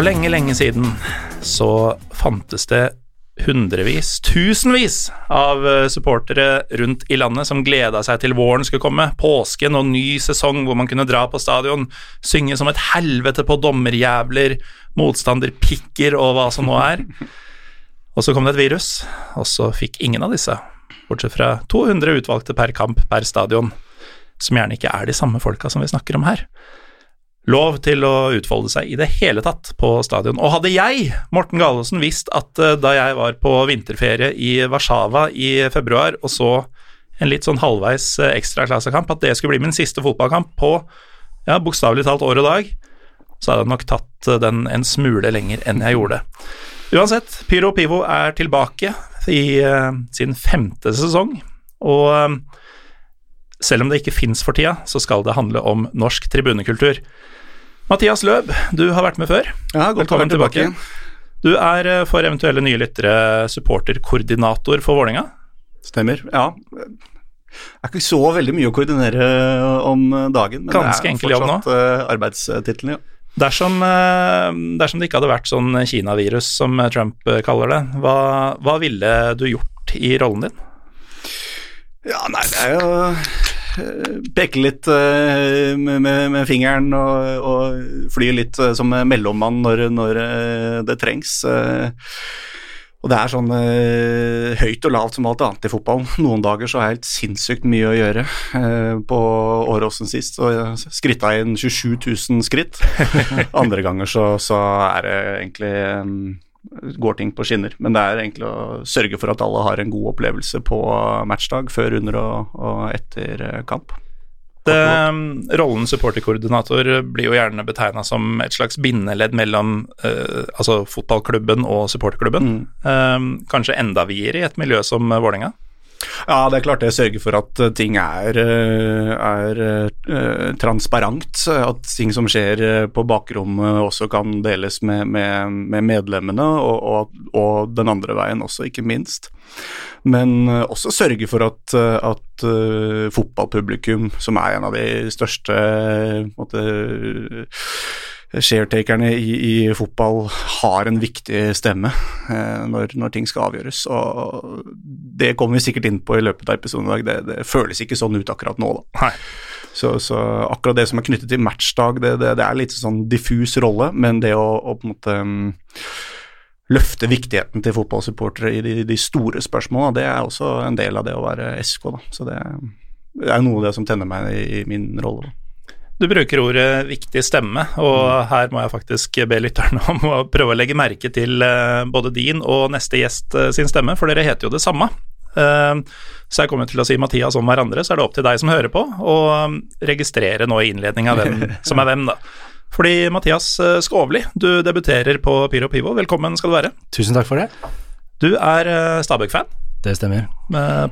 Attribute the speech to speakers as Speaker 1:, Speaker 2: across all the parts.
Speaker 1: For lenge, lenge siden så fantes det hundrevis, tusenvis av eh, supportere rundt i landet som gleda seg til våren skulle komme, påsken og ny sesong hvor man kunne dra på stadion, synge som et helvete på dommerjævler, motstanderpikker og hva som nå er. Og så kom det et virus, og så fikk ingen av disse, bortsett fra 200 utvalgte per kamp per stadion, som gjerne ikke er de samme folka som vi snakker om her lov til å utfolde seg i det hele tatt på stadion. Og hadde jeg, Morten Galesen, visst at uh, da jeg var på vinterferie i Warszawa i februar og så en litt sånn halvveis uh, ekstraklassekamp, at det skulle bli min siste fotballkamp på ja, bokstavelig talt år og dag, så hadde jeg nok tatt uh, den en smule lenger enn jeg gjorde. Uansett, Pyro Pivo er tilbake i sin femte sesong, og selv om det ikke fins for tida, så skal det handle om norsk tribunekultur. Mathias Løb, du har vært med før.
Speaker 2: Ja, godt Velkommen tilbake.
Speaker 1: tilbake. Du er eh, for eventuelle nye lyttere supporterkoordinator for Vålerenga?
Speaker 2: Stemmer, ja. Det er ikke så veldig mye å koordinere om dagen, men
Speaker 1: Ganske det er
Speaker 2: fortsatt uh, arbeidstittelen, ja.
Speaker 1: Dersom, dersom, det ikke hadde vært sånn Kina-virus, som Trump kaller det, hva, hva ville du gjort i rollen din?
Speaker 2: Ja, nei, det er jo peke litt uh, med, med, fingeren og, og fly litt uh, som mellommann når, når det trengs. og det er sånn høyt og lavt som alt annet i fotball. Noen dager så har jeg helt sinnssykt mye å gjøre. på Åråsen sist så jeg skritta inn 27 000 skritt. Andre ganger så, så er det egentlig går ting på skinner. Men det er egentlig å sørge for at alle har en god opplevelse på matchdag, før, under og, og etter eh, kamp.
Speaker 1: Det, um, rollen supporterkoordinator blir jo gjerne betegna som et slags bindeledd mellom uh, altså fotballklubben og supporterklubben. Mm. Uh, kanskje enda videre i et miljø som Vålerenga?
Speaker 2: Ja, det er klart det sørger for at eh, ting er, eh, er uh, transparent. At ting som skjer på bakrommet også kan deles med, med, med medlemmene, og, og, og, den andre veien også, ikke minst. Men også sørge for at, at fotballpublikum, som er en av de største måte, sharetakerne i, i, fotball har en viktig stemme eh, når, når, ting skal avgjøres. og Det kommer vi sikkert inn på i løpet av episoden i dag. Det, det, føles ikke sånn ut akkurat nå, da. Så, så, akkurat det som er knyttet til matchdag, det, det, det er litt sånn diffus rolle, men det å, å på en måte um, løfte viktigheten til fotballsupportere i de, de, store spørsmålene, det er også en del av det å være SK. Da. Så det, det er noe av det som tenner meg i, i min rolle. Da.
Speaker 1: Du bruker ordet 'viktig stemme', og mm. her må jeg faktisk be lytterne om å prøve å legge merke til eh, både din og neste gjest eh, sin stemme, for dere heter jo det samme. Eh, så jeg kommer til å si Mathias om hverandre, så er det opp til deg som hører på, å registrere nå i innledninga hvem som er hvem, da. Fordi Mathias Skovli, du debuterer på Pyro Pivo. Velkommen skal du være.
Speaker 3: Tusen takk for det.
Speaker 1: Du er Stabæk-fan.
Speaker 3: Det stemmer.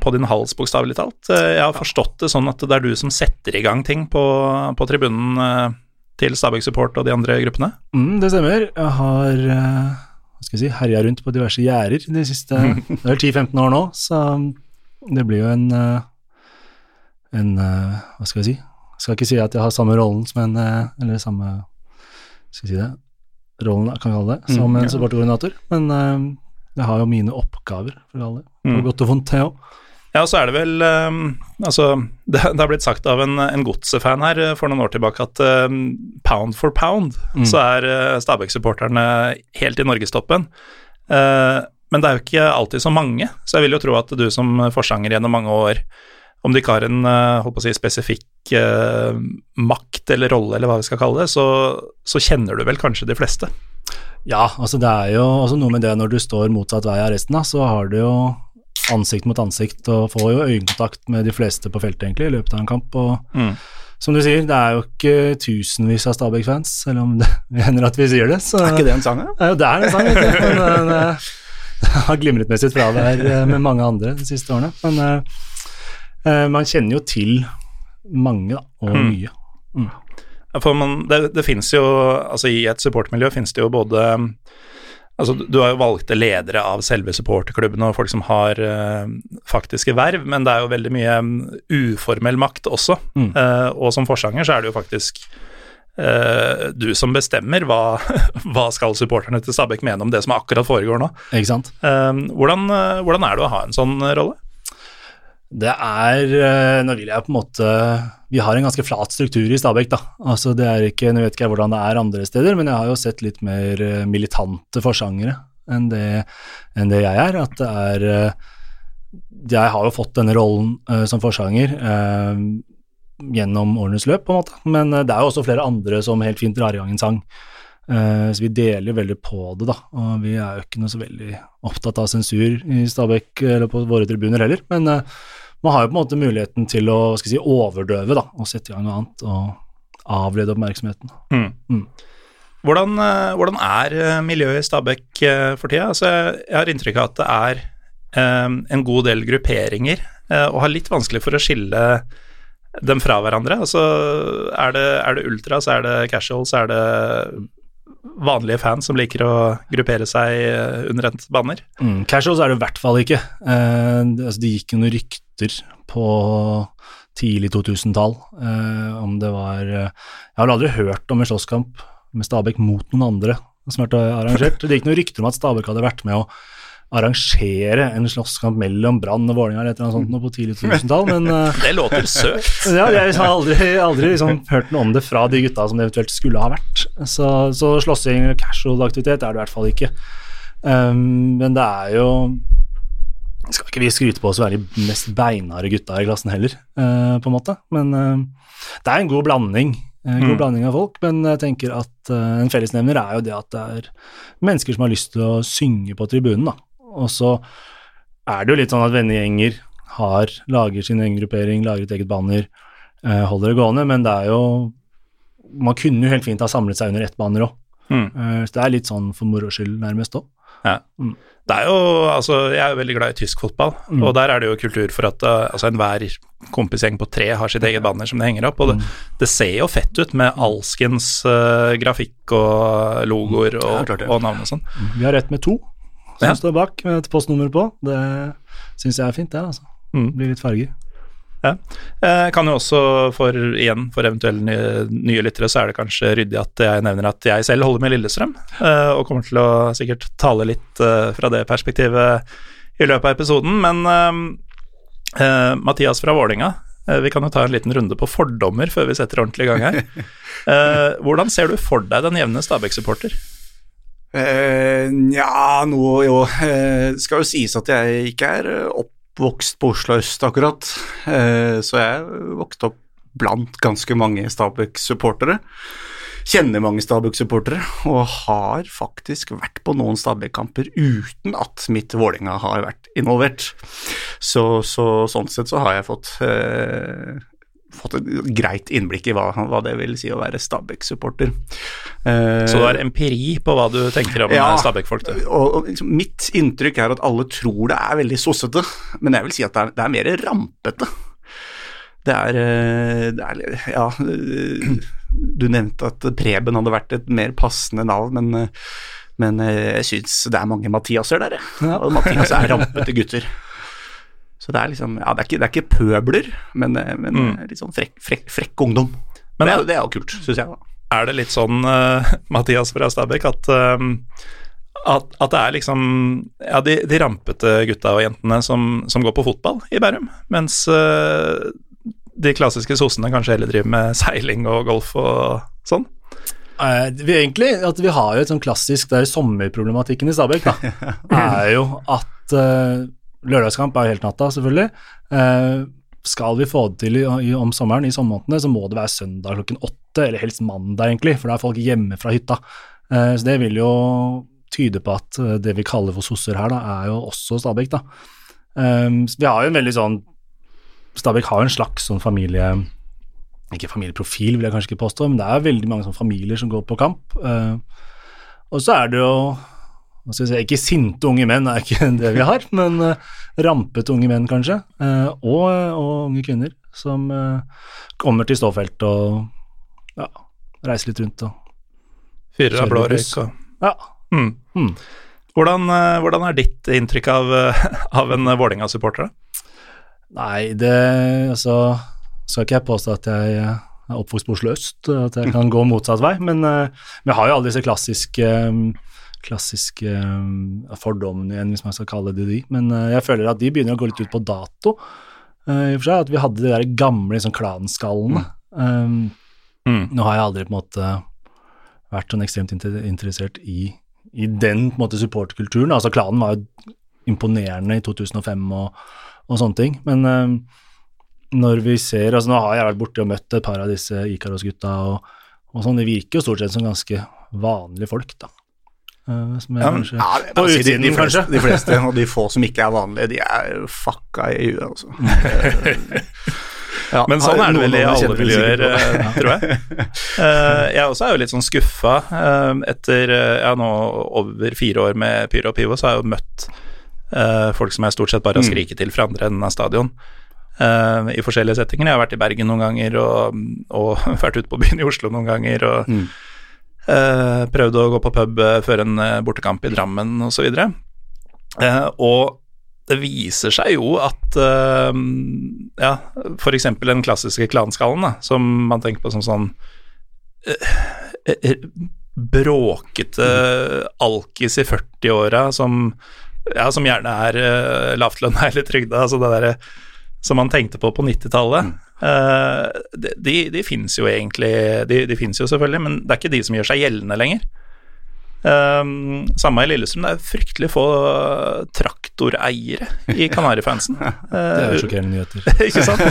Speaker 1: På din hals, bokstavelig talt. Eh, jeg har forstått det sånn at det er du som setter i gang ting på, på tribunen eh, til Stabæk Support og de andre gruppene?
Speaker 3: Mm, det stemmer. Jeg har eh, hva skal jeg si, herja rundt på diverse gjerder de siste 10-15 år nå, så det blir jo en, en Hva skal jeg si? Jeg skal ikke si at jeg har samme rollen som en Eller samme Skal jeg si det? Rollen, kan vi kalle det, som mm, en supporterkoordinator, men jeg har jo mine oppgaver, for alle. På mm. godt og vondt, det òg.
Speaker 1: Ja, så er det vel um, Altså, det, det, har blitt sagt av en, en Godset-fan her eh, for noen år tilbake at um, pound for pound mm. så er uh, Stabæk-supporterne helt i norgestoppen. Uh, men det er jo ikke alltid så mange, så jeg vil jo tro at du som forsanger gjennom mange år, om du ikke har en uh, holdt på å si, spesifikk uh, makt eller rolle, eller hva vi skal kalle det, så, så kjenner du vel kanskje de fleste?
Speaker 3: Ja, altså det er jo også noe med det når du står motsatt vei av resten, da, så har du jo ansikt mot ansikt og får jo øyekontakt med de fleste på feltet egentlig i løpet av en kamp. og mm. Som du sier, det er jo ikke tusenvis av Stabæk-fans, selv om det hender at vi sier det.
Speaker 2: Så, er ikke det en sang?
Speaker 3: Ja, det er en sang, ikke? Men, men, eh, det har glimret med sitt fravær eh, med mange andre de siste årene. Men uh, man kjenner jo til mange, da, og mm. mye. Mm.
Speaker 1: For man, det, det finnes jo Altså, i et supportmiljø finnes det jo både Altså, du har jo valgte ledere av selve supporterklubbene og folk som har uh, faktiske verv, men det er jo veldig mye um, uformell makt også. Mm. Uh, og som forsanger så er det jo faktisk uh, du som bestemmer hva, hva skal supporterne til Stabæk mene om det som akkurat foregår nå.
Speaker 3: Ikke sant?
Speaker 1: Hvordan, hvordan er det å ha en sånn rolle?
Speaker 3: Det er Nå vil jeg på en måte Vi har en ganske flat struktur i Stabæk, da. Altså det er ikke, Nå vet ikke jeg hvordan det er andre steder, men jeg har jo sett litt mer eh, militante forsangere enn det, enn det jeg er. At det er eh, Jeg har jo fått denne rollen uh, som forsanger uh, gjennom årenes løp, på en måte. Men det er jo også flere andre som helt fint drar i gang en sang. Uh, så vi deler veldig på det, da. Og vi er jo ikke noe så veldig opptatt av sensur i Stabæk eller på våre tribuner heller. Men man har jo på en måte muligheten til å skal jeg si, overdøve da, og sette i gang noe annet og avlede oppmerksomheten.
Speaker 1: Mm.
Speaker 3: Mm.
Speaker 1: Hvordan, eh, hvordan er eh, miljøet i Stabæk eh, for tida? Altså, jeg, har inntrykk av at det er um, en god del grupperinger, uh, og har litt vanskelig for å skille dem fra hverandre. Altså, er det, er det ultras, er det casual, så er det vanlige fans som liker å gruppere seg eh, under et banner?
Speaker 3: Mm, casuals er det i hvert fall ikke. Eh, det, altså, det gikk jo noen rykter på tidlig 2000-tall eh, om det var eh, Jeg har aldri hørt om en slåsskamp med Stabæk mot noen andre som har vært arrangert. Det gikk noen rykter om at Stabæk hadde vært med å arrangere en slåsskamp mellom Brann og Vålerenga eller et eller annet sånt på tidlig 2000-tall, men uh,
Speaker 1: Det låter søkt.
Speaker 3: ja, jeg har aldri, aldri liksom hørt noe om det fra de gutta som det eventuelt skulle ha vært. Så, så slåssing eller casual aktivitet er det i hvert fall ikke. Um, men det er jo Skal ikke vi skryte på oss å være de mest beinharde gutta i klassen heller, uh, på en måte. Men uh, det er en god blanding. En god
Speaker 1: Mm.
Speaker 3: blanding av folk, men jeg tenker at en fellesnevner er jo det at det er mennesker som har lyst til å synge på tribunen, da. Og så er det jo litt sånn at vennegjenger har, lager sin egen gruppering, lager et eget banner, eh, holder det gående, men det er jo Man kunne jo helt fint ha samlet seg under ett banner òg.
Speaker 1: Mm.
Speaker 3: så det er litt sånn for moro skyld, nærmest òg.
Speaker 1: Det er jo, altså, Jeg er jo veldig glad i tysk fotball,
Speaker 3: Mm.
Speaker 1: og der er det jo kultur for at uh, altså, enhver kompisgjeng på tre har sitt eget banner som det henger opp. Og det,
Speaker 3: Mm.
Speaker 1: det ser jo fett ut med alskens uh, grafikk og logoer og,
Speaker 2: Ja,
Speaker 1: og navn og sånn.
Speaker 3: Vi har rett med to som
Speaker 1: Ja.
Speaker 3: står bak, med et postnummer på. Det syns jeg er fint, det. altså.
Speaker 1: Mm.
Speaker 3: Blir litt farger.
Speaker 1: Eh, kan jo også, for igjen, for eventuelle nye, nye lyttere, så er det kanskje ryddig at jeg nevner at jeg selv holder med Lillestrøm, eh, og kommer til å sikkert tale litt eh, fra det perspektivet i løpet av episoden. Men eh, eh, Mathias fra Vålinga, vi kan jo ta en liten runde på fordommer før vi setter ordentlig i gang her. Eh, hvordan ser du for deg den jevne Stabæk-supporter?
Speaker 2: Eh, uh, nå jo Uh, Skal jo sies at jeg ikke er eh, oppvokst på Oslo øst, akkurat. Uh, så jeg vokste opp blant ganske mange Stabæk-supportere. Kjenner mange Stabæk-supportere, og har faktisk vært på noen Stabæk-kamper uten at mitt Vålerenga har vært involvert. Så, så sånn sett så har jeg fått fått et greit innblikk i hva, hva det vil si å være Stabæk-supporter. Uh,
Speaker 1: Så du har empiri på hva du tenker om
Speaker 2: Ja.
Speaker 1: eh, Stabæk-folk,
Speaker 2: liksom, mitt inntrykk er at alle tror det er veldig sossete, men jeg vil si at det er, det er mer rampete. Det er, eh, det er Ja, eh, du nevnte at Preben hadde vært et mer passende navn, men, eh, men eh, jeg syns det er mange Mathiaser der, jeg. Og Mathias er rampete gutter. Så det er liksom Ja, det er ikke, det er ikke pøbler, men, eh, men
Speaker 1: Mm.
Speaker 2: eh, litt sånn frekk, frekk, frekk ungdom.
Speaker 1: Men
Speaker 2: det, er, det er jo kult, syns jeg. da.
Speaker 1: er det litt sånn, uh, Mathias fra Stabæk, at, uh, at, at det er liksom ja, de, de rampete gutta og jentene som, som går på fotball i Bærum, mens uh, de klassiske sossene kanskje heller driver med seiling og golf og sånn?
Speaker 3: Eh, vi, egentlig, at vi har jo et sånn klassisk der sommerproblematikken i Stabæk, da, er jo at lørdagskamp er jo helt natta, selvfølgelig. Eh, skal vi få det til i, i, om sommeren, i sommermånedene, så må det være søndag klokken åtte, eller helst mandag, egentlig, for da er folk hjemme fra hytta. Eh, så det vil jo tyde på at eh, det vi kaller for sosser her, da, er jo også Stabæk, da. Eh, vi har jo en veldig sånn Stabæk har jo en slags sånn familie ikke familieprofil, vil jeg kanskje ikke påstå, men det er veldig mange sånn familier som går på kamp. Eh, og så er det jo si, Ikke sinte unge menn er ikke det vi har, men uh, rampete unge menn, kanskje. Uh, og, og unge kvinner som uh, kommer til ståfelt og ja, reiser litt rundt og
Speaker 1: Fyrer av blå røyk og
Speaker 3: Ja.
Speaker 1: mm.
Speaker 3: Mm.
Speaker 1: Hvordan, eh, hvordan er ditt inntrykk av, eh, av en Vålerenga-supporter?
Speaker 3: Nei, det Altså, skal ikke jeg påstå at jeg er oppvokst på Oslo øst, at jeg kan gå motsatt vei. Men vi har jo alle disse klassiske, klassiske uh, fordommene igjen, hvis man skal kalle det de. Men uh, jeg føler at de begynner å gå litt ut på dato. Uh, i og for seg At vi hadde de der gamle liksom, klanskallene. Um,
Speaker 1: Mm.
Speaker 3: nå har jeg aldri på en måte vært sånn ekstremt interessert i, i den på en måte supportkulturen. Altså klanen var jo imponerende i 2005 og, og sånne ting. Men um, når vi ser altså Nå har jeg vært borte og møtt et par av disse Ikaros-gutta, og, og sånn, de virker jo stort sett som ganske vanlige folk, da. Eh, som er
Speaker 1: Ja, men-
Speaker 3: kanskje,
Speaker 2: Ja, det-
Speaker 3: på
Speaker 2: altså, de, de, fleste,
Speaker 3: kanskje.
Speaker 2: de fleste, og de få som ikke er vanlige, de er fucka i huet, altså. Ja,
Speaker 1: Men sånn er det vel i alle miljøer, eh, tror jeg. Eh, jeg også er jo litt sånn skuffa. etter ja, nå over fire år med Pyro og Pivo, så har jeg jo møtt eh, folk som jeg stort sett bare har
Speaker 2: Mm.
Speaker 1: skriket til fra andre enden av stadion. Uh, I forskjellige settinger. Jeg har vært i Bergen noen ganger, og, og vært ute på byen i Oslo noen ganger. Og
Speaker 2: Mm.
Speaker 1: Eh, prøvd å gå på pub eh, før en eh, bortekamp i Drammen osv. Uh, og det viser seg jo at uh, ja, f.eks. den klassiske klanskallen, da, som man tenker på som sånn bråkete alkis i 40-åra som, ja, som gjerne er uh, lavtlønna eller trygda, altså det derre som man tenkte på på 90-tallet. Eh, de, de, de finnes jo egentlig De, de finnes jo selvfølgelig, men det er ikke de som gjør seg gjeldende lenger. Um, samme i Lillestrøm, det er fryktelig få traktoreiere i Kanarifansen.
Speaker 3: Det er jo sjokkerende nyheter.
Speaker 1: ikke sant?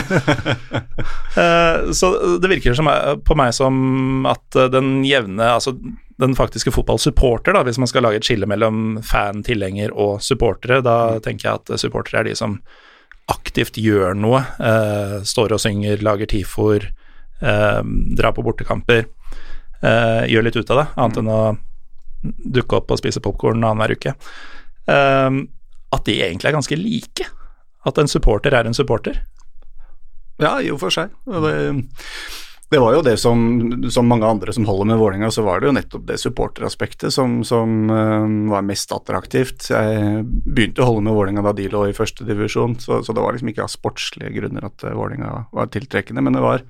Speaker 1: uh, så det virker som, på meg som at den jevne, altså den faktiske fotballsupporter, da, hvis man skal lage et skille mellom fan, tilhenger og supportere, da tenker jeg at supportere er de som aktivt gjør noe, eh, står og synger, lager tifoer, eh, drar på bortekamper, eh, gjør litt ut av det, annet enn å dukke opp og spise popkorn annenhver uke. Eh, at de egentlig er ganske like. At en supporter er en supporter.
Speaker 2: Ja, i og for seg. Det, det var jo det som, som mange andre som holder med Vålerenga, så var det jo nettopp det supporteraspektet som, som uh, var mest attraktivt. Jeg begynte å holde med Vålerenga da de lå i første divisjon, så, så det var liksom ikke av sportslige grunner at Vålinga Vålerenga var tiltrekkende, men det var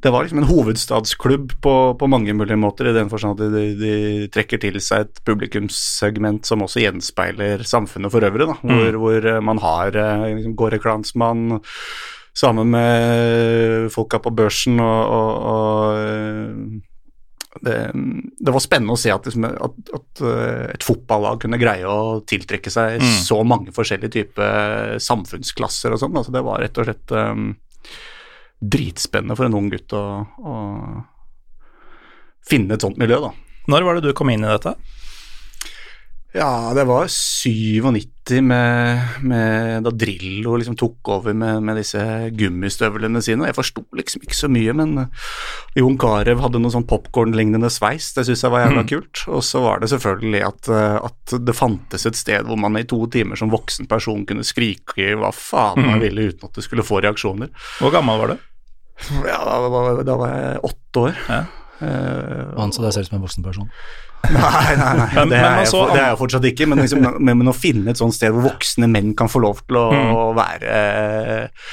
Speaker 2: det var liksom en hovedstadsklubb på, på mange mulige måter, i den forstand at de, de trekker til seg et publikumssegment som også gjenspeiler samfunnet for øvrig, da, hvor, hvor eh, man har eh, liksom, Gårde Klansmann sammen med folka på børsen og, og, og eh, det, det var spennende å se at, liksom, at, at eh, et fotballag kunne greie å tiltrekke seg
Speaker 1: Mm.
Speaker 2: så mange forskjellige typer samfunnsklasser og sånn. Altså, det var rett og slett um, dritspennende for en ung gutt å, å finne et sånt miljø, da.
Speaker 1: Når var det du kom inn i dette?
Speaker 2: Ja, det var 97 med, med da Drillo liksom tok over med, med disse gummistøvlene sine. Jeg forsto liksom ikke så mye, men Jon Carew hadde noe sånn popkorn-lignende sveis. Det syns jeg var jævla kult. Og så var det selvfølgelig at, eh, at det fantes et sted hvor man i to timer som voksen person kunne skrike hva faen man ville uten at det skulle få reaksjoner.
Speaker 1: Hvor gammel var du?
Speaker 2: Ja, da var, da var jeg åtte år.
Speaker 1: Ja.
Speaker 2: Eh,
Speaker 3: Og anså deg selv som en voksen person.
Speaker 2: Nei, nei, nei.
Speaker 1: Men-
Speaker 2: det,
Speaker 1: men
Speaker 2: er
Speaker 1: man
Speaker 2: jeg, det er jeg fortsatt ikke. Men, liksom, men, men å finne et sånt sted hvor voksne menn kan få lov til å,
Speaker 1: Mm.
Speaker 2: å være uh,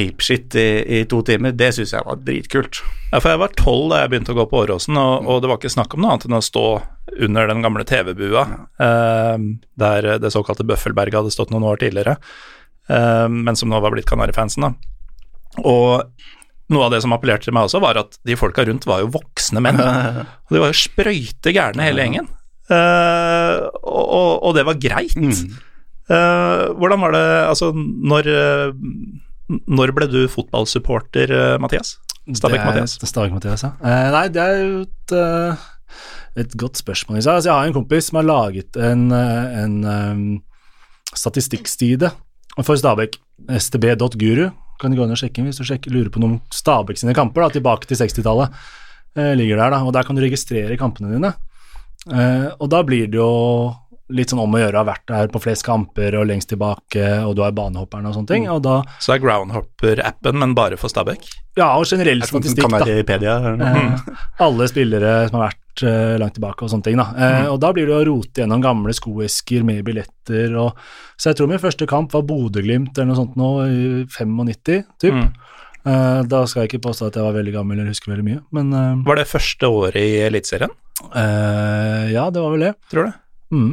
Speaker 2: apeshit i, i to timer, det syns jeg var dritkult.
Speaker 1: Ja, for jeg var tolv da jeg begynte å gå på Åråsen, og, og det var ikke snakk om noe annet enn å stå under den gamle TV-bua, uh, der det såkalte Bøffelberget hadde stått noen år tidligere, uh, men som nå var blitt Kanarifansen, da. Og noe av det som appellerte til meg også, var at de folka rundt var jo voksne menn. Og de var jo sprøyte gærne hele gjengen. Uh, og, og, det var greit.
Speaker 2: Mm.
Speaker 1: Uh, hvordan var det Altså, når, eh, når ble du fotballsupporter, Mathias? Stabæk-Mathias.
Speaker 3: Stabæk-Mathias, ja. Uh, nei, det er jo et, et godt spørsmål. Altså, jeg har en kompis som har laget en, en um, statistikkside for Stabæk, stb.guru. Kan du gå inn og sjekke hvis du sjekker, lurer på noen Stabæk sine kamper, da, tilbake til 60-tallet. Eh, ligger der, da, og der kan du registrere kampene dine. Eh, og da blir det jo litt sånn om å gjøre å ha vært der på flest kamper og lengst tilbake, og du har banehopperne og sånne ting. Og da,
Speaker 1: Så er Groundhopper-appen, men bare for Stabæk?
Speaker 3: ja, og generell statistikk, da.
Speaker 2: Kanaripedia.
Speaker 3: Eh, alle spillere som har vært eh, langt tilbake og sånne ting. Da. Eh, Og da blir det å rote gjennom gamle skoesker med billetter og Så jeg tror min første kamp var Bodø-Glimt eller noe sånt nå i 95, typ.
Speaker 1: Mm.
Speaker 3: Uh, da skal jeg ikke påstå at jeg var veldig gammel eller husker veldig mye, men
Speaker 1: Var det første året i Eliteserien,
Speaker 3: ja, det var vel det.
Speaker 1: tror du?
Speaker 3: Mm.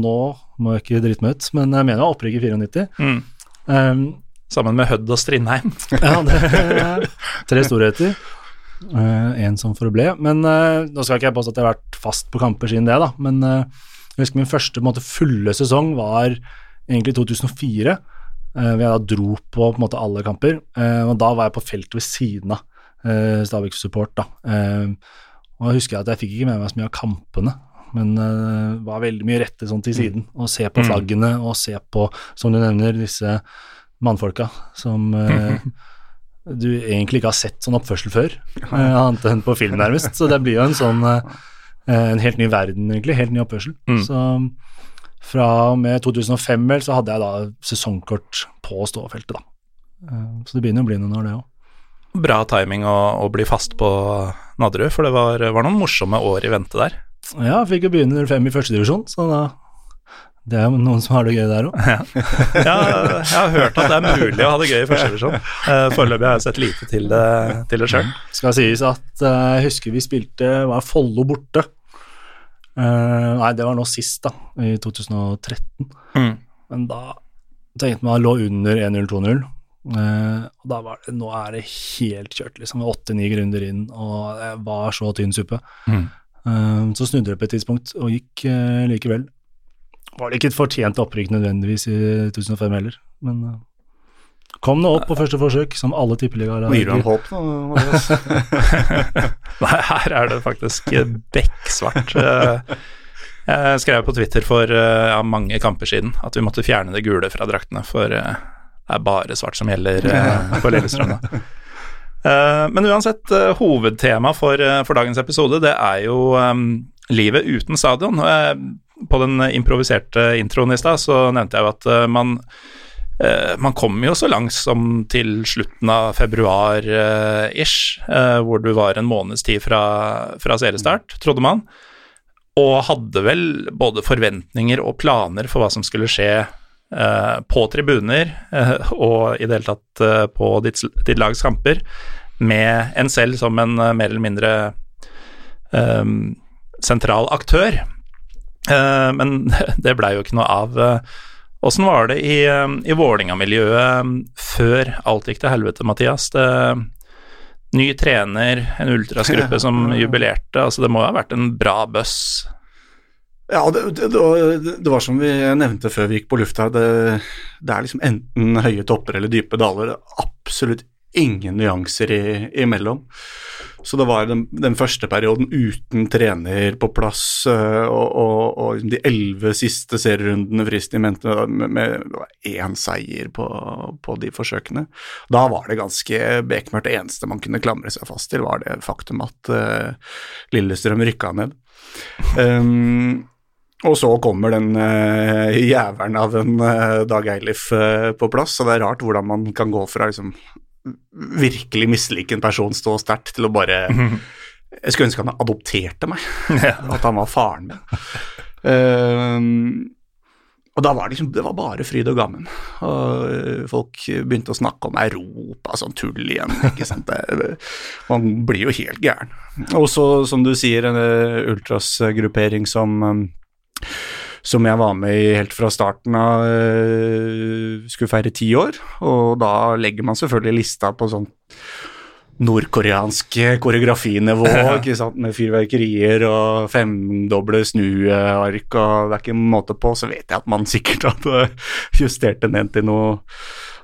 Speaker 3: Nå må jeg ikke drite meg ut, men jeg mener opprykk i 94.
Speaker 1: Mm.
Speaker 3: Um,
Speaker 1: Sammen med Hødd og Strindheim.
Speaker 3: ja, det er tre storheter. Én som forble. Men eh, nå skal ikke jeg påstå at jeg har vært fast på kamper siden det, da. Men eh, jeg husker min første på måte, fulle sesong var egentlig 2004. Uh, hvor jeg da dro på, på måte, alle kamper. Eh, og da var jeg på feltet ved siden av uh, Stabæk Support. da. Eh, og jeg husker at jeg fikk ikke med meg så mye av kampene, men uh, var veldig mye rette sånn til siden. Og se på
Speaker 1: Mm.
Speaker 3: flaggene, og se på, som du nevner, disse mannfolka som eh, du egentlig ikke har sett sånn oppførsel før, eh, annet enn på film, nærmest. Så det blir jo en sånn eh, en helt ny verden, egentlig. Helt ny oppførsel.
Speaker 1: Mm.
Speaker 3: Så fra og med 2005 vel, så hadde jeg da sesongkort på ståfeltet, da. Eh, Så det begynner å bli noen år, det òg.
Speaker 1: Bra timing å, å bli fast på Nadderud, for det var, var noen morsomme år i vente der.
Speaker 3: Ja, jeg fikk jo begynne 05 i førstedivisjon, så da Det er jo noen som har det gøy der òg.
Speaker 1: Ja, jeg har hørt at det er mulig å ha det gøy i første divisjon. Uh, Foreløpig har jeg sett lite til det, til det sjøl.
Speaker 3: Skal sies at eh, jeg husker vi spilte var Follo borte. Eh, nei, det var nå sist, da, i 2013.
Speaker 1: Mm.
Speaker 3: Men da tenkte man lå under 1-0-2-0. Eh, og da var det Nå er det helt kjørt, liksom. Åtte-ni grunder inn, og det var så tynn suppe.
Speaker 1: Mm.
Speaker 3: Eh, så snudde det på et tidspunkt, og gikk eh, likevel. Var det ikke et fortjent opprykk nødvendigvis i 2005 heller, men eh, kom nå opp på første forsøk, som alle tippeligaer
Speaker 2: har. gir du ham håp, nå, Marius?
Speaker 1: Nei, her er det faktisk bekksvart. Eh, Jeg skrev på Twitter for eh, ja, mange kamper siden at vi måtte fjerne det gule fra draktene, for det er bare svart som gjelder for på Lillestrøm. Eh, Men uansett, hovedtema for, for dagens episode, det er jo livet uten stadion. På den improviserte introen i stad så nevnte jeg jo at eh, man Eh, man kom jo så langt som til slutten av februar-ish, eh, hvor du var en måneds tid fra, fra seriestart, trodde man, og hadde vel både forventninger og planer for hva som skulle skje eh, på tribuner, eh, og i det hele tatt eh, på ditt, ditt lags kamper, med en selv som en eh, mer eller mindre um, sentral aktør. Eh, men det blei jo ikke noe av. eh, Åssen var det i, eh, i Vålerenga-miljøet um, før alt gikk til helvete, Mathias? Det, ny trener, en ultrasgruppe som jubilerte. Altså, det må jo ha vært en bra buss?
Speaker 2: Ja, det, det, det, var, som vi nevnte før vi gikk på lufta, det, det er liksom enten høye topper eller dype daler. Er absolutt ingen nyanser i, imellom. Så det var den, den første perioden uten trener på plass, øh, og, og, og de elleve siste serierundene frist i mente med, med én seier på, på de forsøkene. Da var det ganske bekmørkt. Det eneste man kunne klamre seg fast til, var det faktum at uh, Lillestrøm rykka ned. Um, og så kommer den uh, jævelen av en uh, Dag Eilif uh, på plass, og det er rart hvordan man kan gå fra liksom virkelig mislike en person stå sterkt til å bare Jeg skulle ønske han adopterte meg, at han var faren min. Um, og da var det liksom Det var bare fryd og gammen. Og folk begynte å snakke om Europa, sånn tull igjen, ikke sant. Det, man blir jo helt gæren. Og så, som du sier, en uh, ultrasgruppering som um, som jeg var med i helt fra starten av, uh, skulle feire ti år. Og da legger man selvfølgelig lista på sånn nordkoreansk koreografinivå, ikke sant, med fyrverkerier og femdoble snuark, og det er ikke måte på, så vet jeg at man sikkert hadde justert det ned til noe,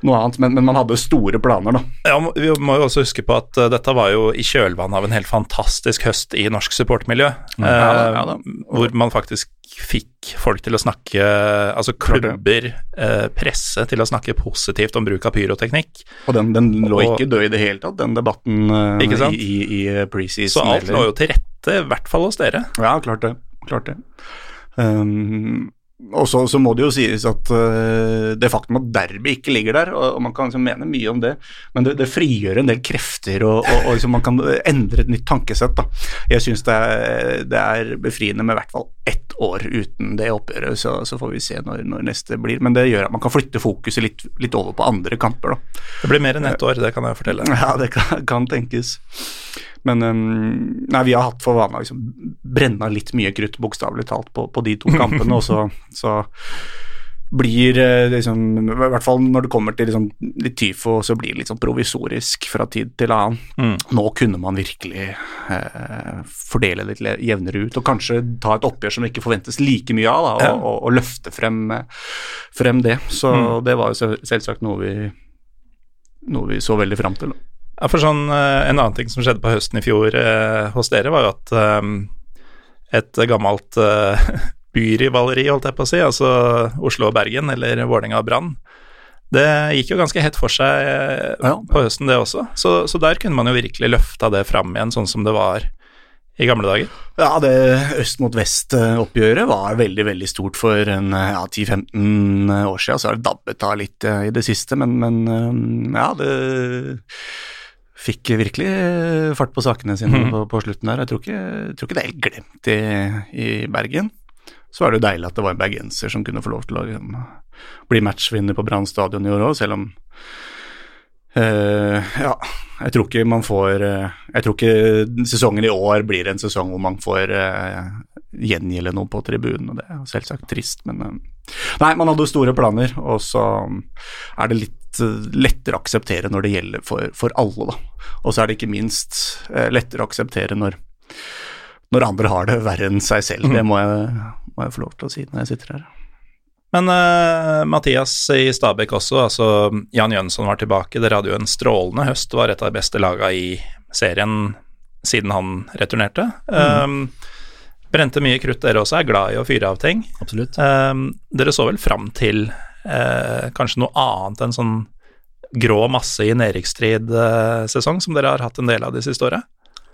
Speaker 2: noe annet, men, men man hadde store planer, da.
Speaker 1: Ja, vi må jo også huske på at uh, dette var jo i kjølvannet av en helt fantastisk høst i norsk supportmiljø,
Speaker 2: Ja
Speaker 1: eh,
Speaker 2: ja
Speaker 1: hvor man faktisk fikk folk til å snakke Altså klubber, eh, presse til å snakke positivt om bruk av pyroteknikk.
Speaker 2: Og den, den lå
Speaker 1: Og-
Speaker 2: ikke død i det hele tatt, den debatten uh,
Speaker 1: Ikke sant?
Speaker 2: i, i, i preseason.
Speaker 1: Så alt
Speaker 2: eller-
Speaker 1: lå jo til rette, i hvert fall hos dere.
Speaker 2: Ja, klart det. Klart det. Um, og så, så må det jo sies at uh, det faktum at Derby ikke ligger der, og, og man kan liksom mene mye om det, men det, det frigjør en del krefter, og, og, og liksom man kan endre et nytt tankesett. Da. Jeg syns det, det, er befriende med hvert fall ett år uten det oppgjøret, så, så får vi se når, når, neste blir. Men det gjør at man kan flytte fokuset litt, litt over på andre kamper. Da.
Speaker 1: Det blir mer enn ett år, det kan jeg fortelle.
Speaker 2: Ja, det kan, kan tenkes. Men nei, vi har hatt for vane å liksom, brenne litt mye krutt, bokstavelig talt, på, på, de to kampene. og så, så blir eh, liksom, I hvert fall når det kommer til liksom, litt tyfo, så blir det litt sånn provisorisk fra tid til annen. Mm. Nå kunne man virkelig eh, fordele det litt jevnere ut, og kanskje ta et oppgjør som det ikke forventes like mye av, da, og, ja. og, og, løfte frem, frem, det. Så mm. det var jo selvsagt noe vi, noe vi så veldig fram til.
Speaker 1: Ja, for sånn, eh, En annen ting som skjedde på høsten i fjor eh, hos dere, var jo at eh, et gammelt eh, byrivaleri, holdt jeg på å si, altså Oslo og Bergen, eller Vålerenga og Brann, det gikk jo ganske hett for seg eh, ja. på høsten, det også. Så, så, der kunne man jo virkelig løfta det fram igjen, sånn som det var i gamle dager?
Speaker 2: Ja, det øst mot vest-oppgjøret var veldig veldig stort for ja, 10-15 år siden. Så har det dabbet av litt i det siste, men, men ja, det fikk virkelig fart på sakene sine mm. på, på, slutten der. Jeg tror ikke, jeg tror ikke det er helt glemt i, i, Bergen. Så er det jo deilig at det var en bergenser som kunne få lov til å liksom, bli matchvinner på Brann stadion i år òg, selv om uh, Ja, jeg tror ikke man får uh, Jeg tror ikke sesongen i år blir en sesong hvor man får uh, gjengjelde noe på tribunen, og det er selvsagt trist, men Nei, man hadde store planer, og så er det litt lettere å akseptere når det gjelder for, for alle. Da. Og så er det ikke minst lettere å akseptere når, når andre har det verre enn seg selv. Det må jeg, må jeg få lov til å si når jeg sitter her.
Speaker 1: Men uh, Mathias i Stabæk også, altså Jan Jønsson var tilbake. Dere hadde jo en strålende høst, var et av de beste lagene i serien siden han returnerte. Mm. Um, brente mye krutt, dere også, er glad i å fyre av ting.
Speaker 3: Absolutt.
Speaker 1: Um, dere så vel fram til uh, kanskje noe annet enn sånn grå masse i nedrykksstrid-sesong, som dere har hatt en del av de siste åra?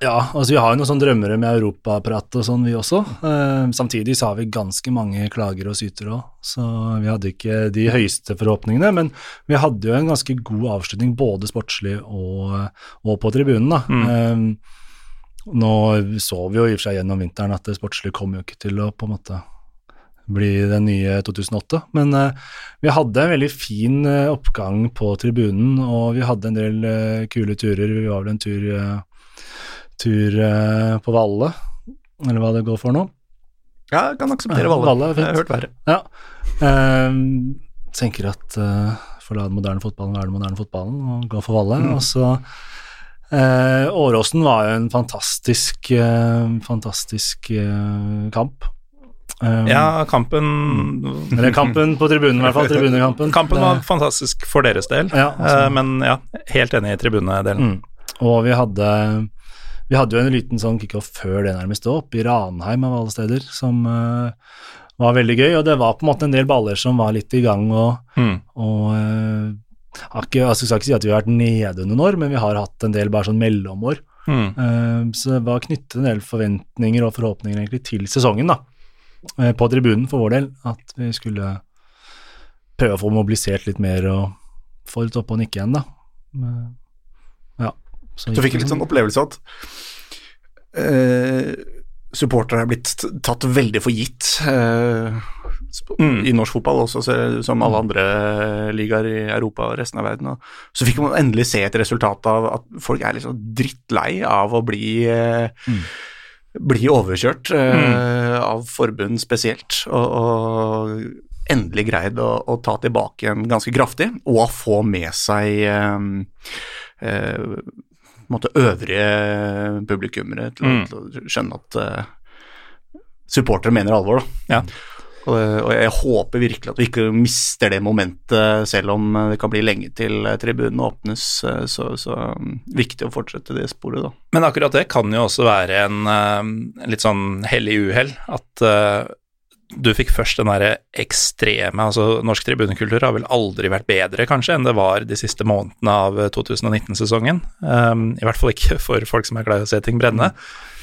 Speaker 3: Ja, altså vi har jo noen sånne drømmere med europaprat og sånn, vi også. Eh, samtidig så har vi ganske mange klager og syter òg, så vi hadde ikke de høyeste forhåpningene. Men vi hadde jo en ganske god avslutning både sportslig og, og på tribunen, da. Mm. Eh, nå så vi jo i og for seg gjennom vinteren at det sportslige kom jo ikke til å på en måte bli den nye 2008. Men uh, vi hadde en veldig fin uh, oppgang på tribunen, og vi hadde en del uh, kule turer. Vi var vel en tur, tur på Valle, eller hva det går for nå.
Speaker 2: Ja, jeg kan akseptere Valle.
Speaker 3: Valle
Speaker 2: jeg har hørt verre.
Speaker 3: Ja. Ehm, tenker at forla den moderne fotballen, være den moderne fotballen, og gå for Valle. Mm. Og så Åråsen var jo en fantastisk, fantastisk kamp.
Speaker 1: Um, ja, kampen
Speaker 3: Eller kampen på tribunen, i hvert fall. Tribunekampen.
Speaker 1: Kampen var fantastisk for deres del, ja, uh, men ja, helt enig i tribunedelen. Mm.
Speaker 3: Og vi hadde vi hadde jo en liten sånn kickoff før det nærmest opp, i Ranheim av alle steder, som uh, var veldig gøy. Og det var på en måte en del baller som var litt i gang, og, mm. og uh, ikke, altså, jeg skal ikke si at vi har vært nede noen år, men vi har hatt en del bare sånn mellomår. Mm. Uh, så det var knyttet en del forventninger og forhåpninger egentlig til sesongen, da. Eh, på tribunen for vår del at vi skulle prøve å få mobilisert litt mer og få litt opp og nikke igjen, da.
Speaker 2: Så fikk jeg litt sånn opplevelse at eh, supportere er blitt tatt veldig for gitt eh, mm. i norsk fotball også, som alle andre ligaer i Europa og resten av verden. Og så fikk man endelig se et resultat av at folk er liksom drittlei av å bli eh, mm bli overkjørt uh, mm. av forbund spesielt, og, og endelig greid å, å, ta tilbake igjen ganske kraftig, og få med seg um, uh, måte øvrige publikummere til, mm. til, å skjønne at uh, supportere mener alvor. Da. Ja. Og, og, jeg håper virkelig at vi ikke mister det momentet, selv om det kan bli lenge til tribunene åpnes. Så, så um, viktig å fortsette det sporet, da.
Speaker 1: Men akkurat det kan jo også være en, uh, litt sånn hellig uhell. At uh, du fikk først den derre ekstreme Altså, norsk tribunekultur har vel aldri vært bedre, kanskje, enn det var de siste månedene av 2019-sesongen. Um, I hvert fall ikke for folk som er glad i å se ting brenne.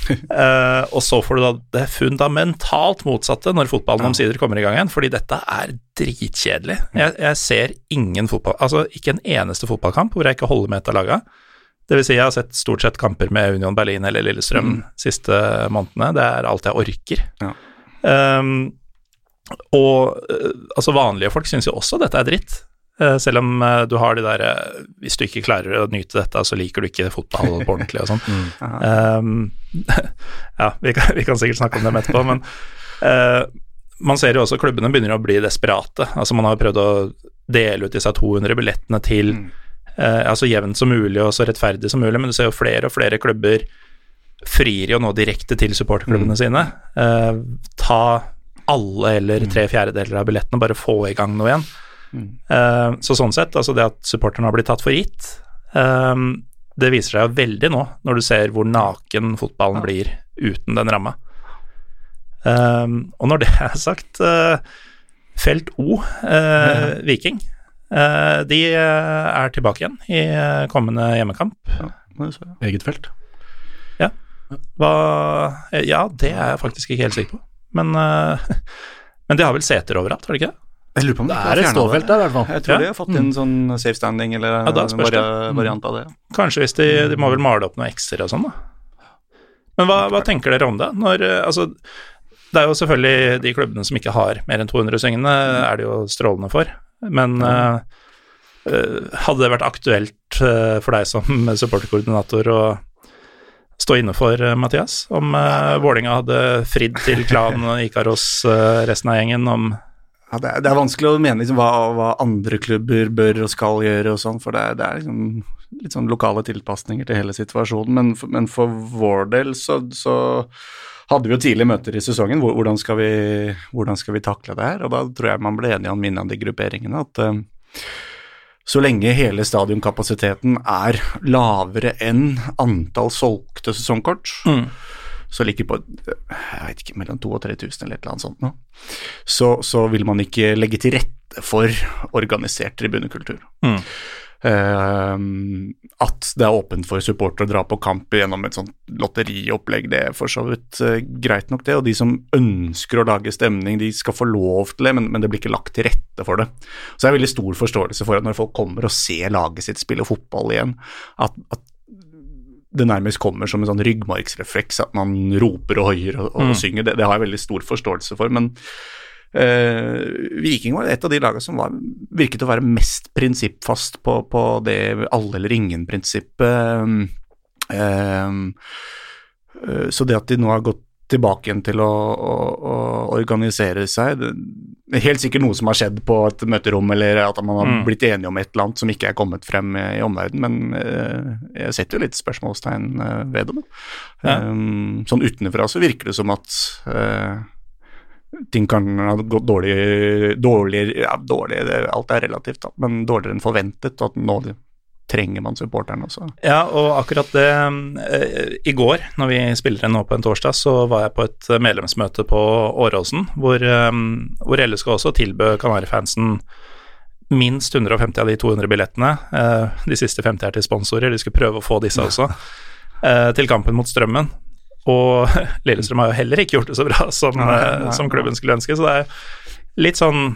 Speaker 1: uh, og så får du da det fundamentalt motsatte når fotballen omsider kommer i gang igjen, fordi dette er dritkjedelig. Jeg, jeg ser ingen fotball Altså ikke en eneste fotballkamp hvor jeg ikke holder med et av laga. Det vil si, jeg har sett stort sett kamper med Union Berlin eller Lillestrøm
Speaker 2: Mm.
Speaker 1: siste månedene. Det er alt jeg orker.
Speaker 2: Ja.
Speaker 1: Um, og eh, altså vanlige folk syns jo også dette er dritt. Eh, selv om eh, du har de der Hvis du ikke klarer å nyte dette, så liker du ikke fotball på ordentlig og sånn. Um, ja, vi kan, vi kan sikkert snakke om dem etterpå, men uh, man ser jo også klubbene begynner å bli desperate. Altså Man har prøvd å dele ut disse 200 billettene til mm. uh, så jevnt som mulig og så rettferdig som mulig, men du ser jo flere og flere klubber frir jo nå direkte til supporterklubbene sine. Uh, ta alle eller tre fjerdedeler av billettene, bare få i gang noe igjen. Eh, så sånn sett, altså det at supporterne har blitt tatt for gitt, eh, det viser seg jo veldig nå, når du ser hvor naken fotballen blir uten den ramma. Eh, og når det er sagt, felt O, ja. Viking, eh, de er tilbake igjen i kommende hjemmekamp.
Speaker 2: Ja.
Speaker 3: Eget felt.
Speaker 1: Hva Ja, det er jeg faktisk ikke helt sikker på. Men, eh, men de har vel seter overalt, har de ikke det?
Speaker 2: Jeg lurer på om
Speaker 3: Det
Speaker 2: de
Speaker 3: er et ståfelt der, i hvert fall.
Speaker 2: Jeg tror
Speaker 1: Ja.
Speaker 2: de har fått inn sånn safe standing eller
Speaker 1: Ja,
Speaker 2: en varia variant av det.
Speaker 1: Kanskje hvis de, de må vel male opp noen X-er og sånn, da. Men hva, hva tenker dere om det? Når, eh, altså, det er jo selvfølgelig de klubbene som ikke har mer enn 200 syngende, er det jo strålende for. Men eh, eh, hadde det vært aktuelt for deg som supporterkoordinator å stå inne for, eh, Mathias, om uh, Vålinga hadde fridd til Klan Ikaros uh, resten av gjengen, om
Speaker 2: Ja, det, er, det er vanskelig å mene liksom, hva, hva andre klubber bør og skal gjøre og sånn, for det, det er liksom litt sånn lokale tilpasninger til hele situasjonen. Men, men for vår del så, så hadde vi jo tidlige møter i sesongen. Hvordan skal, vi, hvordan skal vi takle det her? Og da tror jeg man ble enige om innad i grupperingene. at eh, så lenge hele stadionkapasiteten er lavere enn antall solgte sesongkort,
Speaker 1: Mm.
Speaker 2: så ligger på jeg vet ikke, mellom 2000 og 3000 eller et eller annet sånt nå, så, så vil man ikke legge til rette for organisert tribunekultur.
Speaker 1: Mm.
Speaker 2: Eh, at det er åpent for supportere å dra på kamp gjennom et sånt lotteriopplegg, det er for så vidt eh, greit nok, det. Og de som ønsker å lage stemning, de skal få lov til det, men, men det blir ikke lagt til rette for det. Så jeg har veldig stor forståelse for at når folk kommer og ser laget sitt spille fotball igjen, at, at det nærmest kommer som en sånn ryggmargsrefleks, at man roper og hoier og, og
Speaker 1: Mm.
Speaker 2: synger. Det, det har jeg veldig stor forståelse for. Men eh, Viking var et av de lagene som var, virket å være mest prinsippfast på, på det alle eller ingen-prinsippet. Uh, uh, så det at de nå har gått tilbake igjen til å, å, å organisere seg Det er helt sikkert noe som har skjedd på et møterom, eller at man har
Speaker 1: Mm.
Speaker 2: blitt enige om et eller annet som ikke er kommet frem i, i omverdenen, men jeg setter jo litt spørsmålstegn ved det.
Speaker 1: Ja.
Speaker 2: Um, sånn utenfra så virker det som at ting kan ha gått dårlig, dårligere ja, dårlig, det, Alt er relativt, da, men dårligere enn forventet. at nå trenger man supporterne også.
Speaker 1: Ja, og akkurat det eh, I går, når vi spiller inn nå på en torsdag, så var jeg på et medlemsmøte på Åråsen, hvor, eh, hvor LSK også tilbød Kanarifansen minst 150 av de 200 billettene. Eh, de siste 50 er til sponsorer, de skulle prøve å få disse også, eh, til kampen mot Strømmen. Og Lillestrøm har jo heller ikke gjort det så bra som,
Speaker 2: Nei, nei,
Speaker 1: eh, som klubben skulle ønske, så det er litt sånn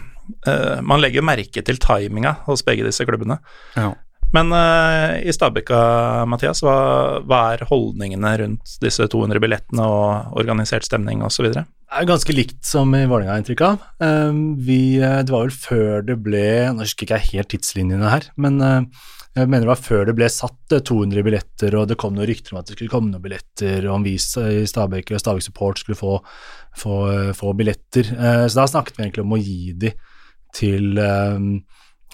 Speaker 1: uh, Man legger merke til timinga hos begge disse klubbene.
Speaker 2: Ja.
Speaker 1: Men uh, i Stabekka, Mathias, hva, hva er holdningene rundt disse 200 billettene og organisert stemning osv.?
Speaker 3: Det er ganske likt som i Vålerenga, har inntrykk av. Uh, vi, det var vel før det ble Nå husker ikke jeg helt tidslinjene her, men eh, jeg mener det var før det ble satt eh, 200 billetter, og det kom noen rykter om at det skulle komme noen billetter, og om vi i Stabæk og Stabæk Support skulle få, få, eh, få billetter. Eh, så da snakket vi egentlig om å gi de til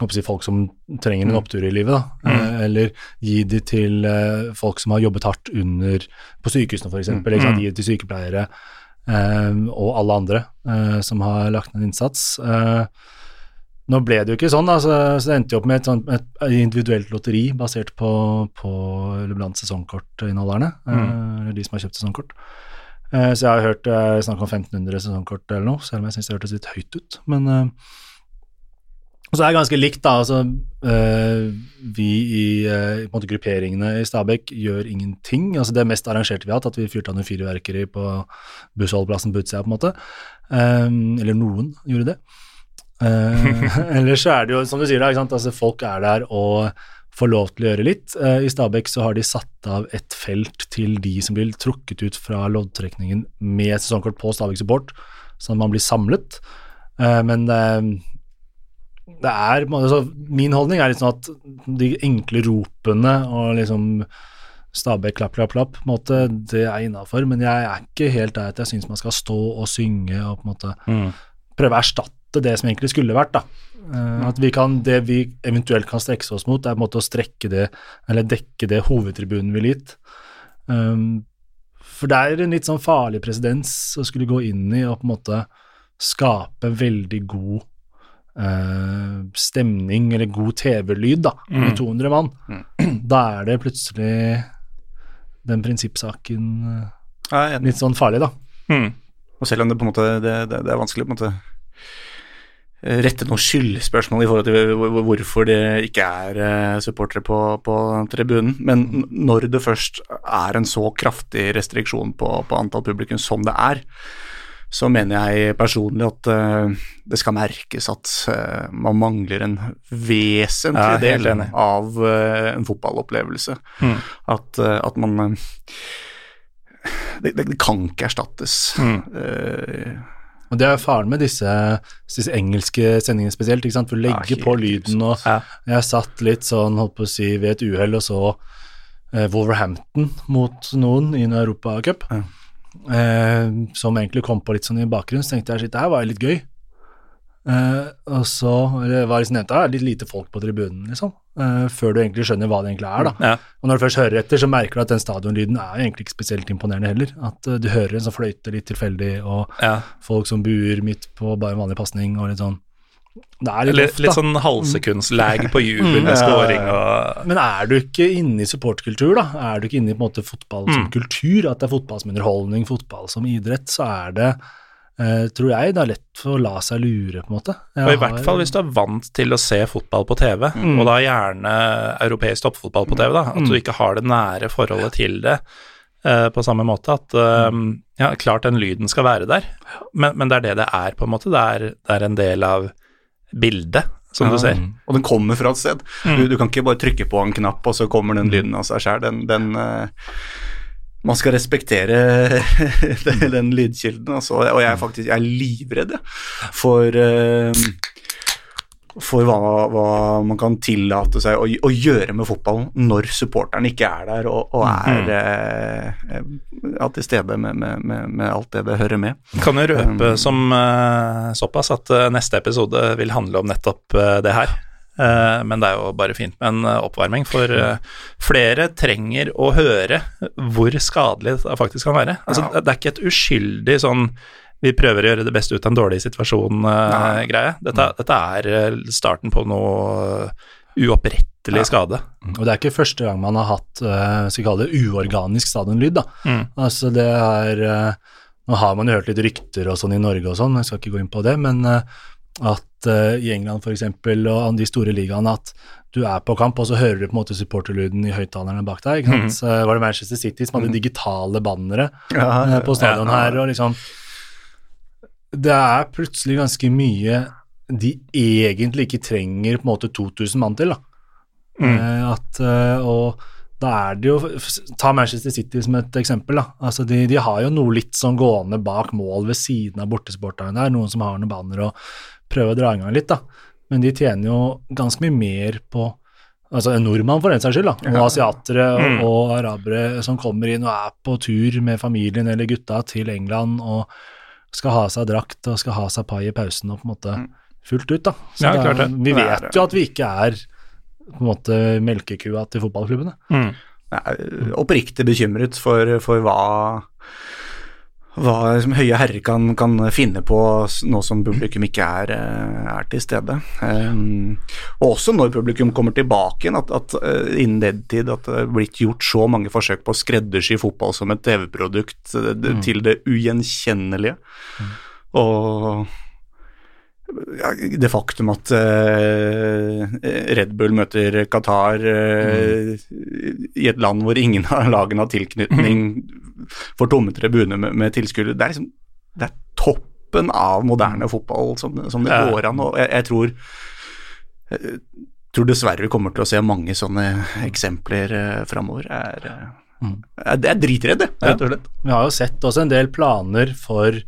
Speaker 3: håper folk som trenger en opptur i livet, da.
Speaker 1: Mm.
Speaker 3: Eh, eller gi de til eh, folk som har jobbet hardt under på sykehusene, f.eks.
Speaker 2: Mm.
Speaker 3: Mm.
Speaker 1: Mm.
Speaker 3: Gi det til sykepleiere eh, og alle andre eh, som har lagt ned en innsats. Eh, nå ble det jo ikke sånn, da, så, så det endte jo opp med et, sånt, et individuelt lotteri basert på, på eller blant sesongkortinneholderne, mm. eller de som har kjøpt sesongkort. Uh, så jeg har hørt uh, snakk om 1500 sesongkort eller noe, selv om jeg syns det hørtes litt høyt ut. Men, uh, så er det ganske likt, da. Altså, vi i en måte, grupperingene i Stabæk gjør ingenting. Altså, det mest arrangerte vi har hatt, at vi fyrte av noen fyrverkeri på bussholdeplassen på utsida, på en måte. Eller noen gjorde det. Uh, ellers så er det jo, som du sier, da? Altså, folk er der og får lov til å gjøre litt. Uh, I Stabæk så har de satt av et felt til de som blir trukket ut fra loddtrekningen med sesongkort på Stabæk Support, sånn at man blir samlet. Uh, men det er altså, Min holdning er litt sånn at de enkle ropene og liksom Stabæk klapp, klapp, klapp, måte, det er innafor. Men jeg er ikke helt der at jeg syns man skal stå og synge og på en måte
Speaker 1: Mm.
Speaker 3: prøve å erstatte det som egentlig skulle vært. da. Eh, At vi kan, Det vi eventuelt kan strekke oss mot, er på en måte å strekke det, eller dekke det hovedtribunen ville gitt. Um, for det er en litt sånn farlig presedens å skulle gå inn i og på en måte skape veldig god uh, stemning, eller god TV-lyd, da, med 200 mann. Da er det plutselig den prinsippsaken
Speaker 2: enig.
Speaker 3: litt sånn farlig, da.
Speaker 1: Mm.
Speaker 2: Og selv om det på en måte det, det, det er vanskelig på en måte rette noen skyldspørsmål i forhold til hvor- hvor- hvorfor det ikke er eh, supportere på, på tribunen, men når det først er en så kraftig restriksjon på, på antall publikum som det er, så mener jeg personlig at eh, det skal merkes at eh, man mangler en vesentlig del av en fotballopplevelse.
Speaker 1: Mm.
Speaker 2: At, at man det, det kan ikke erstattes.
Speaker 1: Mm.
Speaker 3: Og det er faren med disse, disse engelske sendingene spesielt, ikke sant, for du legger
Speaker 2: ja,
Speaker 3: på lyden og
Speaker 1: Ja.
Speaker 3: Jeg satt litt sånn, holdt på å si, ved et uhell og så eh, Wolverhampton mot noen i en europacup,
Speaker 2: Ja.
Speaker 3: eh, som egentlig kom på litt sånn i bakgrunnen, så tenkte jeg shit, det her var litt gøy. Eh, og så eller, var liksom nevnt, det er litt lite folk på tribunen, liksom, Uh, før du egentlig skjønner hva det egentlig er, da.
Speaker 1: Ja.
Speaker 3: Og når du først hører etter, så merker du at den stadionlyden er egentlig ikke spesielt imponerende heller. At uh, du hører en sånn fløyte litt tilfeldig, og
Speaker 1: ja.
Speaker 3: folk som buer midt på bare en vanlig pasning, og litt sånn Det er litt
Speaker 1: Litt,
Speaker 3: off,
Speaker 1: litt sånn halvsekundslag på jubel
Speaker 2: Mm.
Speaker 1: med scoring og
Speaker 3: Men er du ikke inne i supportkultur, da? Er du ikke inne i på en måte fotball som
Speaker 1: Mm.
Speaker 3: kultur, at det er fotball som underholdning, fotball som idrett, så er det, tror jeg, det er lett for å la seg lure, på en måte. Jeg
Speaker 1: Og i
Speaker 3: har-
Speaker 1: hvert fall hvis du er vant til å se fotball på TV, og da gjerne europeisk toppfotball på TV, da, at du ikke har det nære forholdet til det uh, på samme måte. At uh, ja, klart den lyden skal være der, men, men det er det det er, på en måte. Det er, det er en del av bildet, som
Speaker 2: Ja.
Speaker 1: du ser.
Speaker 2: Og den kommer fra et sted. Du, du kan ikke bare trykke på en knapp, og så kommer den lyden av seg sjøl. Den, den eh, Man skal respektere den, den lydkilden, altså. Og jeg er faktisk jeg er livredd for eh, for hva, hva man kan tillate seg å, å gjøre med fotballen når supporteren ikke er der og, og er mm. eh, ja, til stede med, med, med, med alt det det hører med.
Speaker 1: Kan jo røpe
Speaker 2: Um,
Speaker 1: som eh, såpass at eh, neste episode vil handle om nettopp eh, det her. Eh, men det er jo bare fint med en eh, oppvarming, for eh, flere trenger å høre hvor skadelig det faktisk kan være. Altså, Det er ikke et uskyldig sånn vi prøver å gjøre det beste ut av en dårlig situasjon-greie. dette, dette er starten på noe uopprettelig skade.
Speaker 3: Og det er ikke første gang man har hatt skal kalle det uorganisk stadionlyd. da.
Speaker 1: Mm.
Speaker 3: Altså det er Nå har man jo hørt litt rykter og sånn i Norge og sånn, jeg skal ikke gå inn på det, men at i England f.eks. og de store ligaene at du er på kamp, og så hører du på en måte supporterlyden i høyttalerne bak deg. ikke sant? Så var det Manchester City som hadde digitale bannere ja, på stadion
Speaker 2: Ja.
Speaker 3: her, og liksom Det er plutselig ganske mye de egentlig ikke trenger på en måte 2000 mann til, da.
Speaker 1: Mm.
Speaker 3: Eh, at, eh, og da er det jo Ta Manchester City som et eksempel. da, altså De, de har jo noe litt sånn gående bak mål ved siden av bortesporterne der, noen som har noen banner og prøver å dra i gang litt, da. Men de tjener jo ganske mye mer på Altså en nordmann for den saks skyld, da, og asiatere
Speaker 1: Mm.
Speaker 3: og arabere som kommer inn og er på tur med familien eller gutta til England og skal ha seg drakt og skal ha seg pai i pausen og på en måte fullt ut, da. Så
Speaker 1: Ja,
Speaker 3: det
Speaker 1: klart det.
Speaker 3: vi vet jo at vi ikke er på en måte melkekua til fotballklubbene.
Speaker 1: Mm.
Speaker 2: Jeg er oppriktig bekymret for, for hva hva liksom, høye herrer kan, kan finne på nå som publikum ikke er, eh, er til stede. Um, og også når publikum kommer tilbake igjen, at, at uh, innen den tid at det er blitt gjort så mange forsøk på å skreddersy fotball som et TV-produkt det- til det ugjenkjennelige. Og ja, det faktum at uh, Red Bull møter Qatar mm. i et land hvor ingen av lagene har tilknytning, får tomme tribuner med, med tilskuere Det er liksom det er toppen av moderne fotball som, som det går an. og jeg, jeg tror jeg tror dessverre vi kommer til å se mange sånne eksempler eh, framover. Er, mm. Jeg er dritredd, rett og slett.
Speaker 3: Ja. Vi har jo sett også en del planer for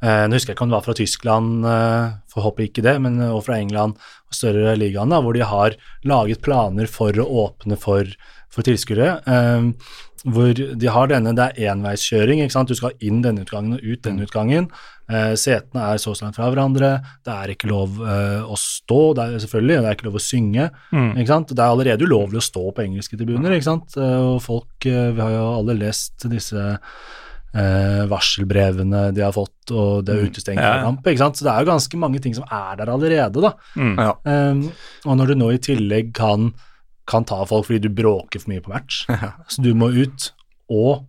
Speaker 3: Eh, nå husker jeg ikke om det var fra Tyskland, eh, for håper ikke det, men og fra England og større ligaene, hvor de har laget planer for å åpne for, for tilskuere. Eh, hvor de har denne, det er enveiskjøring, ikke sant? du skal inn denne utgangen og ut denne mm. utgangen. Eh, setene er så langt fra hverandre, det er ikke lov eh, å stå, det er selvfølgelig, det er ikke lov å synge. Mm. ikke sant? Det er allerede ulovlig å stå på engelske tribuner, ikke sant. Eh, og folk, vi har jo alle lest disse eh, varselbrevene de har fått, og det er mm. utestengt fra ja. kamp. ikke sant? Så det er jo ganske mange ting som er der allerede, da. Mm. Ja. eh, og når du nå i tillegg kan, kan, ta folk fordi du bråker for mye på match, så du må ut, og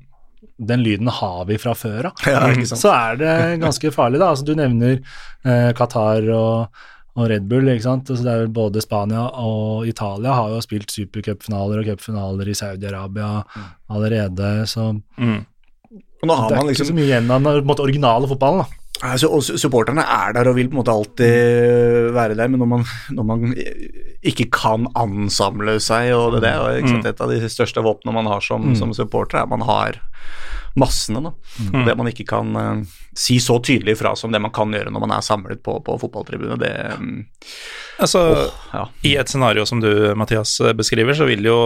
Speaker 3: den lyden har vi fra før av, ja, så er det ganske farlig, da. Altså, du nevner eh, Qatar og og Red Bull. ikke sant? Altså det er vel Både Spania og Italia har jo spilt supercupfinaler og cupfinaler i Saudi-Arabia mm. allerede, så mm. Det er
Speaker 2: man liksom,
Speaker 3: ikke så mye igjen av den originale fotballen. da.
Speaker 2: Altså, og supporterne er der og vil på en måte alltid være der, men når man, når man ikke kan ansamle seg og det, der er mm. et av de største våpnene man har som, mm. som supporter, er at man har massene. da. Mm. Det man ikke kan uh, si så tydelig fra som det man kan gjøre når man er samlet på, på fotballtribunet, Det um,
Speaker 1: Altså, oh, ja. I et scenario som du, Mathias, beskriver, så vil jo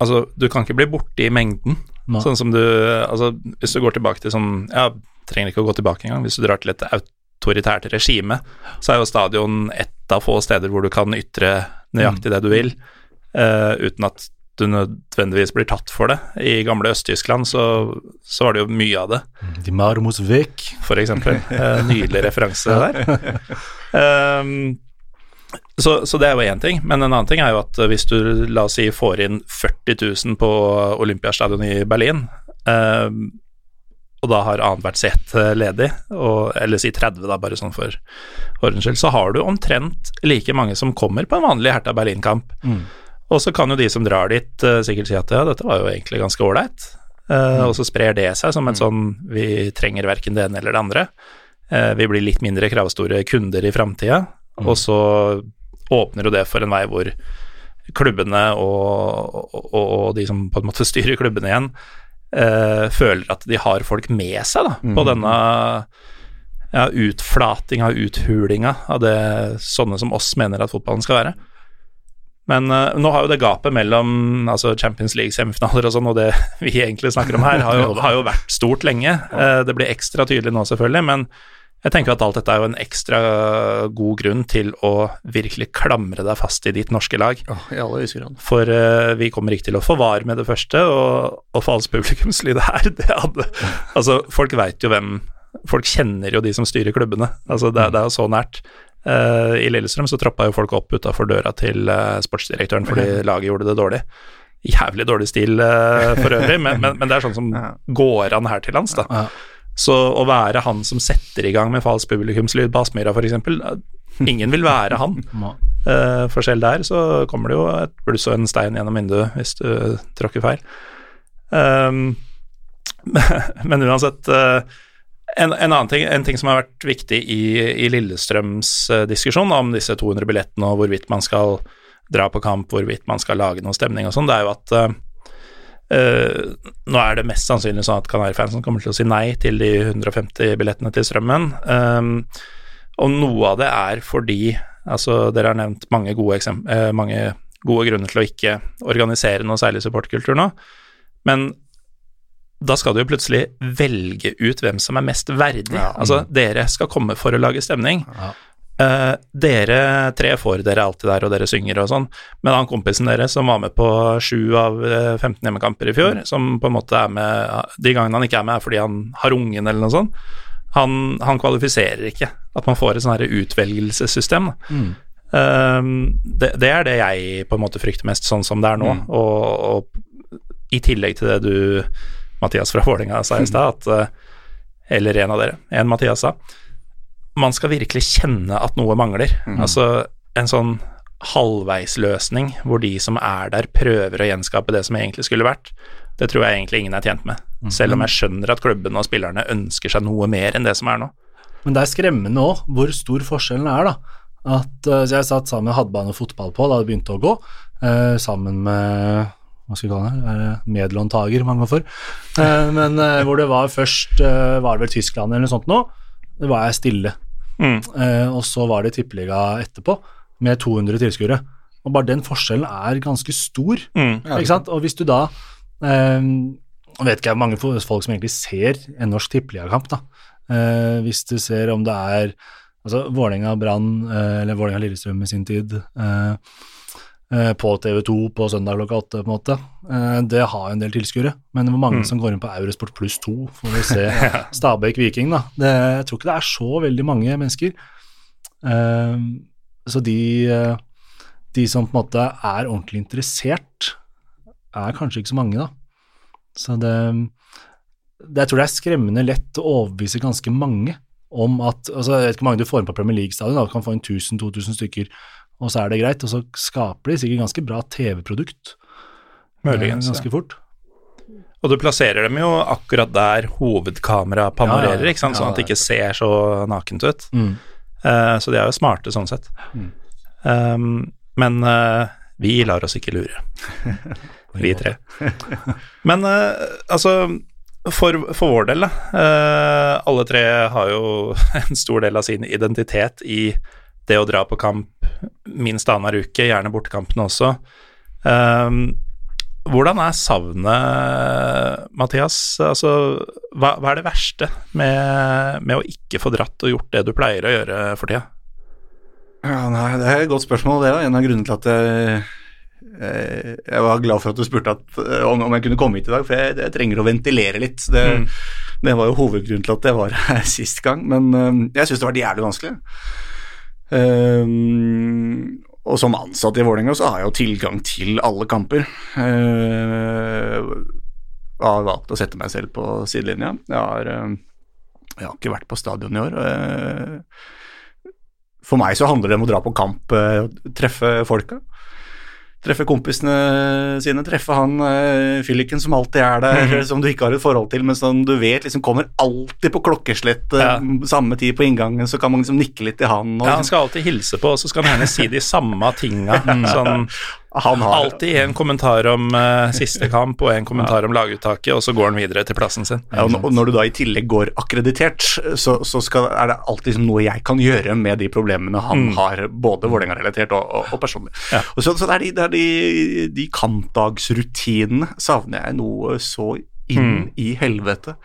Speaker 1: Altså, du kan ikke bli borte i mengden. No. Sånn som du Altså, hvis du går tilbake til sånn Ja, trenger ikke å gå tilbake engang. Hvis du drar til et autoritært regime, så er jo stadion ett av få steder hvor du kan ytre nøyaktig det du vil, uh, uten at du nødvendigvis blir tatt for det. I gamle Øst-Tyskland så, så, var det jo mye av det.
Speaker 3: De Marmos Vek.
Speaker 1: For eksempel. Uh, nydelig referanse der. Um, så, så, det er jo én ting, men en annen ting er jo at hvis du la oss si får inn 40 000 på Olympiastadion i Berlin, eh, og da har annethvert sete ledig, og, eller si 30 da, bare sånn for ordens skyld, så har du omtrent like mange som kommer på en vanlig Hertha Berlin-kamp. Mm. Og så kan jo de som drar dit, uh, sikkert si at ja, dette var jo egentlig ganske ålreit, eh, mm. og så sprer det seg som en mm. sånn vi trenger verken det ene eller det andre. Eh, vi blir litt mindre kravstore kunder i framtida, mm. og så åpner jo det for en vei hvor klubbene og, og, og, de som på en måte styrer klubbene igjen, eh, føler at de har folk med seg da, på mm. denne ja, utflatinga og uthulinga av det sånne som oss mener at fotballen skal være. Men uh, nå har jo det gapet mellom altså Champions League-semifinaler og sånn, og det vi egentlig snakker om her, har jo, har jo vært stort lenge. Uh, det blir ekstra tydelig nå, selvfølgelig, men jeg tenker at alt dette er jo en ekstra god grunn til å virkelig klamre deg fast i ditt norske lag.
Speaker 2: Oh, i alle grad.
Speaker 1: For uh, vi kommer ikke til å få var med det første, og, og falsk publikumslyd her, det hadde Altså, folk veit jo hvem Folk kjenner jo de som styrer klubbene. Altså, det, det er jo så nært. Uh, I Lillestrøm så troppa jo folk opp utafor døra til uh, sportsdirektøren fordi laget gjorde det dårlig. Jævlig dårlig stil for øvrig, men, men, men, det er sånn som går an her til lands, da. Så å være han som setter i gang med falsk publikumslyd på Aspmyra f.eks. Ingen vil være han. Uh, for selv der så kommer det jo et bluss og en stein gjennom vinduet hvis du tråkker feil. Um, men uansett uh, en, en, annen ting, en ting som har vært viktig i, i Lillestrøms uh, diskusjon om disse 200 billettene og hvorvidt man skal dra på kamp, hvorvidt man skal lage noe stemning og sånn, det er jo at Uh, nå er det mest sannsynlig sånn at Kanarifansen kommer til å si nei til de 150 billettene til Strømmen. Um, og noe av det er fordi altså Dere har nevnt mange gode, uh, mange gode grunner til å ikke organisere noe særlig supportkultur nå, men da skal du jo plutselig velge ut hvem som er mest verdig. Ja. Altså, dere skal komme for å lage stemning. Ja. Uh, dere tre får dere alltid der, og dere synger og sånn, men han kompisen deres som var med på sju av 15 eh, hjemmekamper i fjor, som på en måte er med De gangene han ikke er med, er fordi han har ungen eller noe sånt, han, han kvalifiserer ikke. At man får et sånn utvelgelsessystem. Mm. Uh, det, det, er det jeg på en måte frykter mest, sånn som det er nå, mm. og, og, i tillegg til det du, Mathias fra Vålerenga, sa i stad, at uh, Eller en av dere, en Mathias sa man skal virkelig kjenne at noe mangler. Altså en sånn halvveisløsning hvor de som er der, prøver å gjenskape det som egentlig skulle vært. Det tror jeg egentlig ingen er tjent med. Selv om jeg skjønner at klubben og spillerne ønsker seg noe mer enn det som er nå.
Speaker 3: Men det er skremmende òg hvor stor forskjellen er, da. At, eh, jeg satt sammen med hadbane fotball på da det begynte å gå, eh, sammen med hva skal vi kalle det, er medlåntaker man går for. Eh, men eh, hvor det var først eh, var det vel Tyskland eller noe sånt nå, det var jeg stille.
Speaker 1: Mm.
Speaker 3: Eh, og så var det tippeliga etterpå, med 200 tilskuere. Og bare den forskjellen er ganske stor.
Speaker 1: Mm.
Speaker 3: Ikke sant? Og hvis du da eh, Jeg vet ikke, er mange folk som egentlig ser en norsk tippeligakamp, da. Eh, hvis du ser om det er altså Vålerenga-Brann, eh, eller Vålerenga-Lillestrøm i sin tid, eh, på TV2 på søndag klokka åtte, på en måte. Eh, det har en del tilskuere, men hvor mange
Speaker 1: Mm.
Speaker 3: som går inn på Eurosport pluss to for å se Stabæk Viking, da. Det, jeg tror ikke det er så veldig mange mennesker. Eh, så de, eh, de som på en måte er ordentlig interessert, er kanskje ikke så mange, da. Så det, det Jeg tror det er skremmende lett å overbevise ganske mange om at altså Jeg vet ikke hvor mange du får inn på Premier League-stadion, du kan få inn 1000-2000 stykker, og så er det greit. Og så skaper de sikkert ganske bra TV-produkt eh,
Speaker 1: Muligens.
Speaker 3: ganske fort.
Speaker 1: Og du plasserer dem jo akkurat der hovedkameraet panorerer,
Speaker 3: Ja, ja,
Speaker 1: ikke sant? sånn at det ikke ser så nakent ut.
Speaker 3: Mm.
Speaker 1: Uh, så de er jo smarte sånn sett.
Speaker 3: Mm.
Speaker 1: Um, men uh, vi lar oss ikke lure, vi tre. Men uh, altså, for, for vår del, da. eh, alle tre har jo en stor del av sin identitet i det å dra på kamp minst annenhver uke, gjerne bortekampene også. Um, hvordan er savnet, Mathias? Altså, hva, hva er det verste med, med å ikke få dratt og gjort det du pleier å gjøre for tida?
Speaker 2: Ja, nei, Det er et godt spørsmål. Det er en av grunnene til at jeg, eh, jeg var glad for at du spurte at, eh, om, om jeg kunne komme hit i dag, for jeg, jeg trenger å ventilere litt. Det,
Speaker 1: Mm.
Speaker 2: det var jo hovedgrunnen til at jeg var her sist gang, men eh, jeg syns det var jævlig vanskelig. Eh, og som ansatt i Vålerenga så har jeg jo tilgang til alle kamper. Jeg har valgt å sette meg selv på sidelinja. Jeg har, eh, jeg har ikke vært på stadion i år. eh, for meg så handler det om å dra på kamp, eh, treffe folka. Treffe kompisene sine, treffe han uh, fylliken som alltid er der,
Speaker 1: Mhm.
Speaker 2: som du ikke har et forhold til, men som du vet liksom kommer alltid på klokkeslett eh,
Speaker 1: Ja.
Speaker 2: samme tid på inngangen, så kan man liksom nikke litt til han. Og,
Speaker 1: Ja, han
Speaker 2: liksom,
Speaker 1: skal alltid hilse på, og så skal han gjerne si de samme tinga. Sånn,
Speaker 2: han har
Speaker 1: alltid en kommentar om uh, siste kamp og en kommentar om laguttaket, og så går han videre til plassen sin.
Speaker 2: Ja, og når- du da i tillegg går akkreditert, så, så skal, er det alltid noe jeg kan gjøre med de problemene han
Speaker 1: Mm.
Speaker 2: har, både Vålerenga-relatert og, og, og personlig.
Speaker 1: Ja.
Speaker 2: Og så, så det er, de, det er de, de kampdagsrutinene savner jeg noe så inn
Speaker 1: Mm.
Speaker 2: i helvete.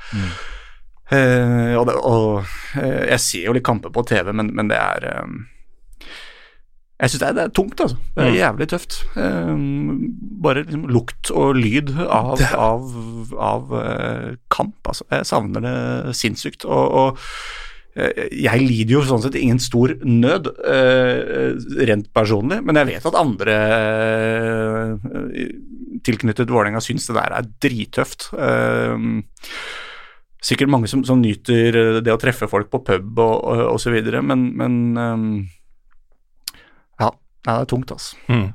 Speaker 2: Eh, og det, og uh, jeg ser jo litt kamper på TV, men, men det er eh, jeg syns det, det er tungt, altså. Det er
Speaker 1: Mm.
Speaker 2: jævlig tøft. Um, bare liksom lukt og lyd av, av, av uh, kamp, altså. Jeg savner det sinnssykt. Og, og eh, jeg lider jo sånn sett ingen stor nød, uh, rent personlig, men jeg vet at andre tilknyttet Vålerenga syns det der er drittøft. Eh, sikkert mange som, som nyter det å treffe folk på pub og, og, og så videre, men, men eh, ja, det er tungt, altså.
Speaker 1: Mm.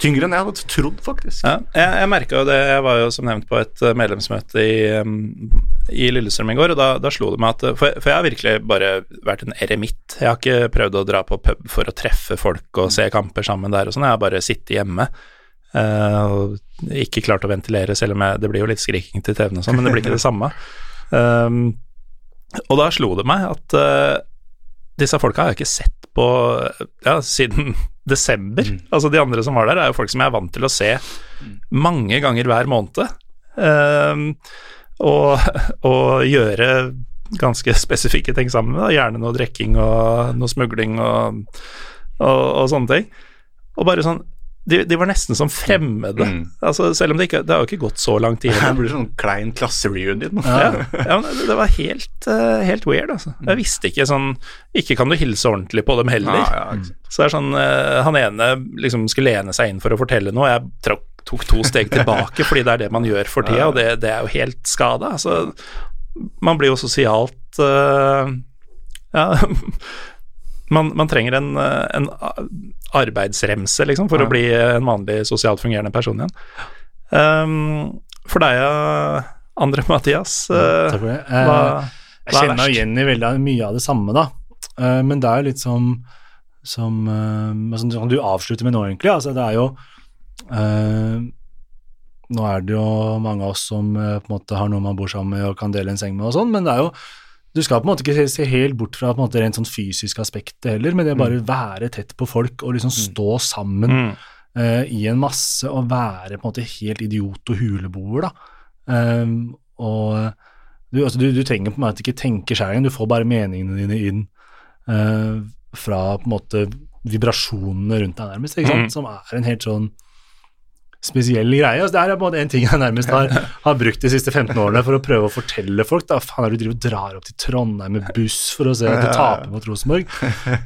Speaker 2: Tyngre enn jeg hadde trodd, faktisk.
Speaker 1: Ja, jeg jeg merka jo det, jeg var jo som nevnt på et eh, medlemsmøte i, um, i Lillestrøm i går, og da, da slo det meg at for, for jeg har virkelig bare vært en eremitt. Jeg har ikke prøvd å dra på pub for å treffe folk og se kamper sammen der og sånn, jeg har bare sittet hjemme. Uh, og ikke klart å ventilere, selv om jeg, det blir jo litt skriking til TV-en og sånn, men det blir ikke det samme. Um, og da slo det meg at uh, disse folka har jeg ikke sett på ja, siden desember. Altså De andre som var der, er jo folk som jeg er vant til å se mange ganger hver måned. Um, og, og gjøre ganske spesifikke ting sammen med, da. gjerne noe drikking og noe smugling og, og, og sånne ting. Og bare sånn de, de var nesten som fremmede.
Speaker 2: Mm.
Speaker 1: Altså, selv om det ikke Det har jo ikke gått så lang tid.
Speaker 2: Det blir sånn klein klassereunion.
Speaker 1: Ja, ja det, var helt, eh, helt weird, altså. Jeg visste ikke sånn Ikke kan du hilse ordentlig på dem heller.
Speaker 2: Ja, ja.
Speaker 1: Så det er sånn eh, Han ene liksom skulle lene seg inn for å fortelle noe, jeg tråk, tok to steg tilbake fordi det er det man gjør for tida, og det, det er jo helt skada. Altså, man blir jo sosialt uh, ja man, man trenger en, eh, en arbeidsremse, liksom, for
Speaker 2: Ja.
Speaker 1: å bli en vanlig sosialt fungerende person igjen. Um, for deg, Andre Mathias,
Speaker 3: ja, det.
Speaker 1: hva,
Speaker 3: Eh,
Speaker 1: hva
Speaker 3: jeg
Speaker 1: er
Speaker 3: kjenner igjen i veldig mye av det samme, da. Uh, men det er jo litt som, som, uh, altså, du avslutter med nå, egentlig. Altså, det er jo uh, Nå er det jo mange av oss som eh, på en måte har noen man bor sammen med og kan dele en seng med og sånn, men det er jo du skal på en måte ikke se, helt bort fra på en måte rent sånn fysisk aspekt heller, men det er bare være tett på folk og liksom stå sammen
Speaker 1: Mm.
Speaker 3: uh, i en masse og være på en måte helt idiot og huleboer, da. Um, og du, altså, du, du trenger på en måte ikke tenke sjæl engang, du får bare meningene dine inn uh, fra på en måte vibrasjonene rundt deg, nærmest, ikke sant?
Speaker 1: Mm.
Speaker 3: som er en helt sånn spesiell greie. Altså, det er på en måte en ting jeg nærmest har, har brukt de siste 15 årene for å prøve å fortelle folk. da, faen er du driver og drar opp til Trondheim med buss for å se at du taper mot Rosenborg?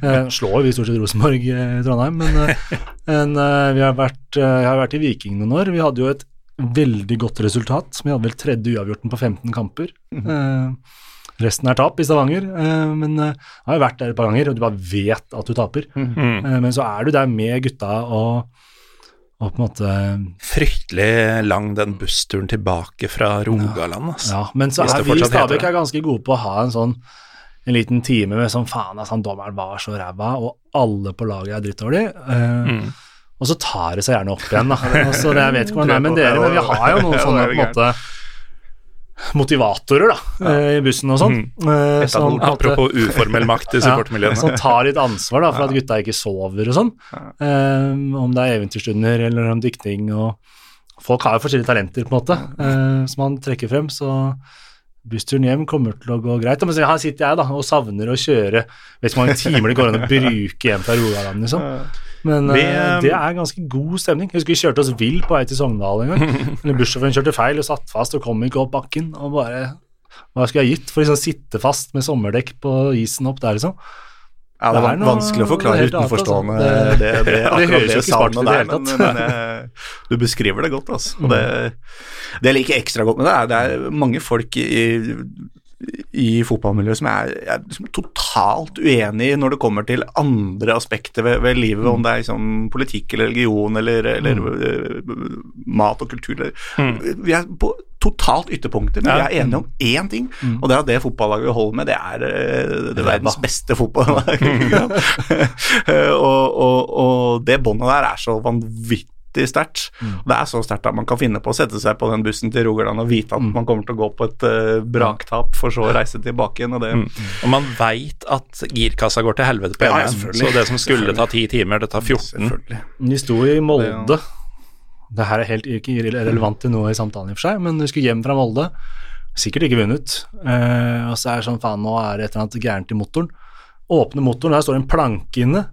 Speaker 3: Eh, slår vi stort sett Rosenborg eh, i Trondheim, men, eh, men eh, vi har vært, jeg har vært i Viking noen år. Vi hadde jo et veldig godt resultat. Vi hadde vel tredje uavgjorten på 15 kamper. Eh, resten er tap i Stavanger, eh, men jeg har jo vært der et par ganger, og du bare vet at du taper.
Speaker 1: Mm.
Speaker 3: Eh, men så er du der med gutta og, og på en måte
Speaker 1: Fryktelig lang den bussturen tilbake fra Rogaland, altså.
Speaker 3: Ja, men så er vi i Stabæk er ganske gode på å ha en sånn en liten time med sånn faen, altså, han dommeren var så ræva, og alle på laget er drittdårlig. Uh,
Speaker 1: Mm.
Speaker 3: Og så tar det seg gjerne opp igjen, da. Altså, det, jeg vet ikke hvordan det er med dere, men vi har jo noen sånne på en måte motivatorer, da, ja. i bussen og sånn. Mm. som, på
Speaker 1: Apropos uformell makt i supportermiljøene.
Speaker 3: som tar litt ansvar da, for at gutta ikke sover og sånn. Eh, om det er eventyrstunder eller om diktning og Folk har jo forskjellige talenter, på en måte, uh, som man trekker frem, så bussturen hjem kommer til å gå greit. Men her sitter jeg da og savner å kjøre Vet ikke hvor mange timer det går an å bruke hjem fra Rogaland, liksom. Men
Speaker 1: Vi,
Speaker 3: eh,
Speaker 1: eh,
Speaker 3: det er ganske god stemning. Jeg husker vi kjørte oss vill på vei til Sogndal en gang. Men Bussjåføren kjørte feil og satt fast og kom ikke opp bakken. Og bare Hva skulle jeg gitt for å liksom sitte fast med sommerdekk på isen opp der, liksom?
Speaker 2: Ja, det
Speaker 3: Det
Speaker 2: er
Speaker 3: noe
Speaker 2: vanskelig å forklare utenforstående
Speaker 3: det,
Speaker 2: det, det,
Speaker 3: Det
Speaker 2: akkurat
Speaker 3: ikke smart
Speaker 2: savnet
Speaker 3: det
Speaker 2: der, men, men jeg, du beskriver det godt, altså. Og det, det jeg liker ekstra godt med det, er det er mange folk i, i fotballmiljøet som er, er liksom totalt uenig når det kommer til andre aspekter ved, ved livet, om det er liksom politikk eller religion eller, eller mm. mat og kultur. Eller. Vi er på totalt ytterpunkter, men
Speaker 1: Ja.
Speaker 2: vi er enige om én ting, og det er at det fotballaget vi holder med, det er det, det er verdens beste fotballag. og, og, og det båndet der er så vanvittig sterkt. Det er så sterkt at man kan finne på å sette seg på den bussen til Rogaland og vite at man kommer til å gå på et uh, braktap, for så å reise tilbake igjen. Og det,
Speaker 1: Og man veit at girkassa går til helvete på
Speaker 2: Ja, ja,
Speaker 1: ene så det som skulle ta ti timer, det tar 14.
Speaker 2: de
Speaker 3: Vi sto i Molde. Det her er helt ikke irrelevant til noe i samtalen, i og for seg, men du skulle hjem fra Molde. Sikkert ikke vunnet. Eh, og så er det sånn, faen, nå er det et eller annet gærent i motoren. Åpne motoren, der står en planke inne.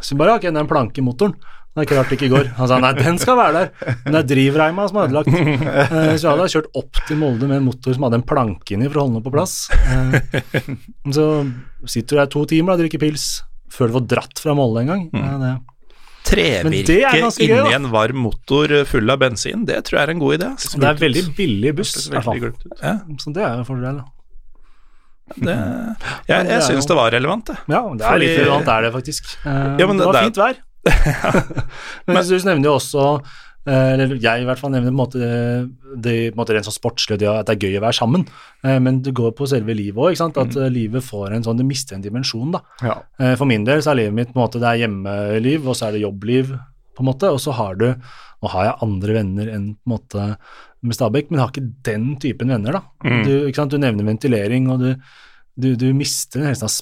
Speaker 3: Så bare, ok, det er en planke i motoren. Det er ikke rart det ikke går. Han sa nei, den skal være der, men det er drivreima som er ødelagt. Eh, så jeg hadde kjørt opp til Molde med en motor som hadde en planke inni for å holde den på plass. Eh, så sitter du der to timer og drikker pils før du får dratt fra Molde en gang. Eh, det, Men det
Speaker 1: Trevirke inni en varm motor full av bensin, det tror jeg er en god idé. Altså.
Speaker 3: det er veldig billig buss, i hvert fall. Så det er en fordel. da.
Speaker 1: det, jeg
Speaker 3: det
Speaker 1: jeg syns det var relevant, det.
Speaker 3: Ja, det er
Speaker 1: Fordi-
Speaker 3: litt relevant, er det faktisk. Eh,
Speaker 1: Ja, men
Speaker 3: det var
Speaker 1: det er-
Speaker 3: fint vær. men du nevner jo også eh, eller jeg i hvert fall nevner på en måte det på en måte rent sånn sportslige, at det er gøy å være sammen. Eh, Men det går på selve livet òg, at mm. livet får en sånn, det mister en dimensjon. da.
Speaker 2: Ja.
Speaker 3: Eh, For min del så er livet mitt på en måte, det er hjemmeliv, og så er det jobbliv, på en måte, og så har du Nå har jeg andre venner enn på en måte med Stabæk, men jeg har ikke den typen venner, da.
Speaker 1: Mm.
Speaker 3: Du, du nevner ventilering, og du, du, du mister en helt sånn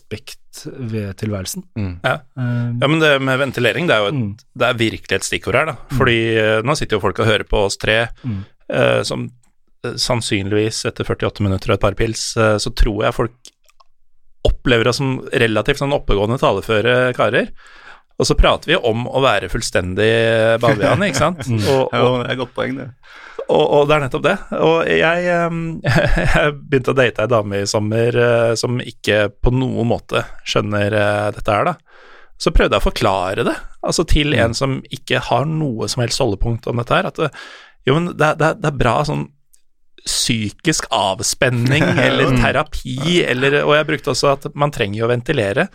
Speaker 3: ved tilværelsen.
Speaker 1: Ja.
Speaker 3: Eh,
Speaker 1: Ja, men det med ventilering, det er jo et,
Speaker 3: Mm.
Speaker 1: det er virkelig et stikkord her, da. Fordi eh, nå sitter jo folk og hører på oss tre,
Speaker 3: Mm.
Speaker 1: eh, som eh, sannsynligvis etter 48 minutter og et par pils, eh, så tror jeg folk opplever oss som relativt sånn oppegående taleføre karer. Og så prater vi om å være fullstendig bavian, ikke sant? Og,
Speaker 2: Ja, det er et godt poeng, det.
Speaker 1: Og, og det er nettopp det. Og jeg, eh, jeg begynte å date ei dame i sommer eh, som ikke på noen måte skjønner eh, dette her, da. Så prøvde jeg å forklare det, altså til en som ikke har noe som helst holdepunkt om dette her, at det, jo, men det, det, det er bra sånn psykisk avspenning eller terapi, eller Og jeg brukte også at man trenger jo å ventilere.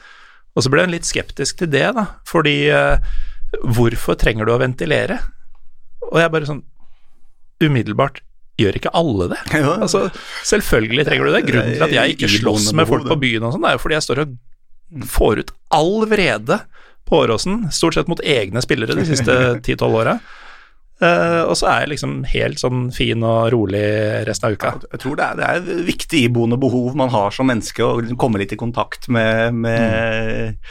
Speaker 1: Og så ble jeg litt skeptisk til det, da, fordi uh, hvorfor trenger du å ventilere? Og jeg bare sånn umiddelbart Gjør ikke alle det? Altså, selvfølgelig trenger du det. Grunnen til at jeg ikke slåss med folk på byen og sånn, er jo fordi jeg står og får ut all vrede på Åråsen, stort sett mot egne spillere de siste 10-12 åra. Uh, og så er jeg liksom helt sånn fin og rolig resten av uka.
Speaker 2: Jeg tror det er, det er viktig iboende behov man har som menneske, å liksom komme litt i kontakt med, med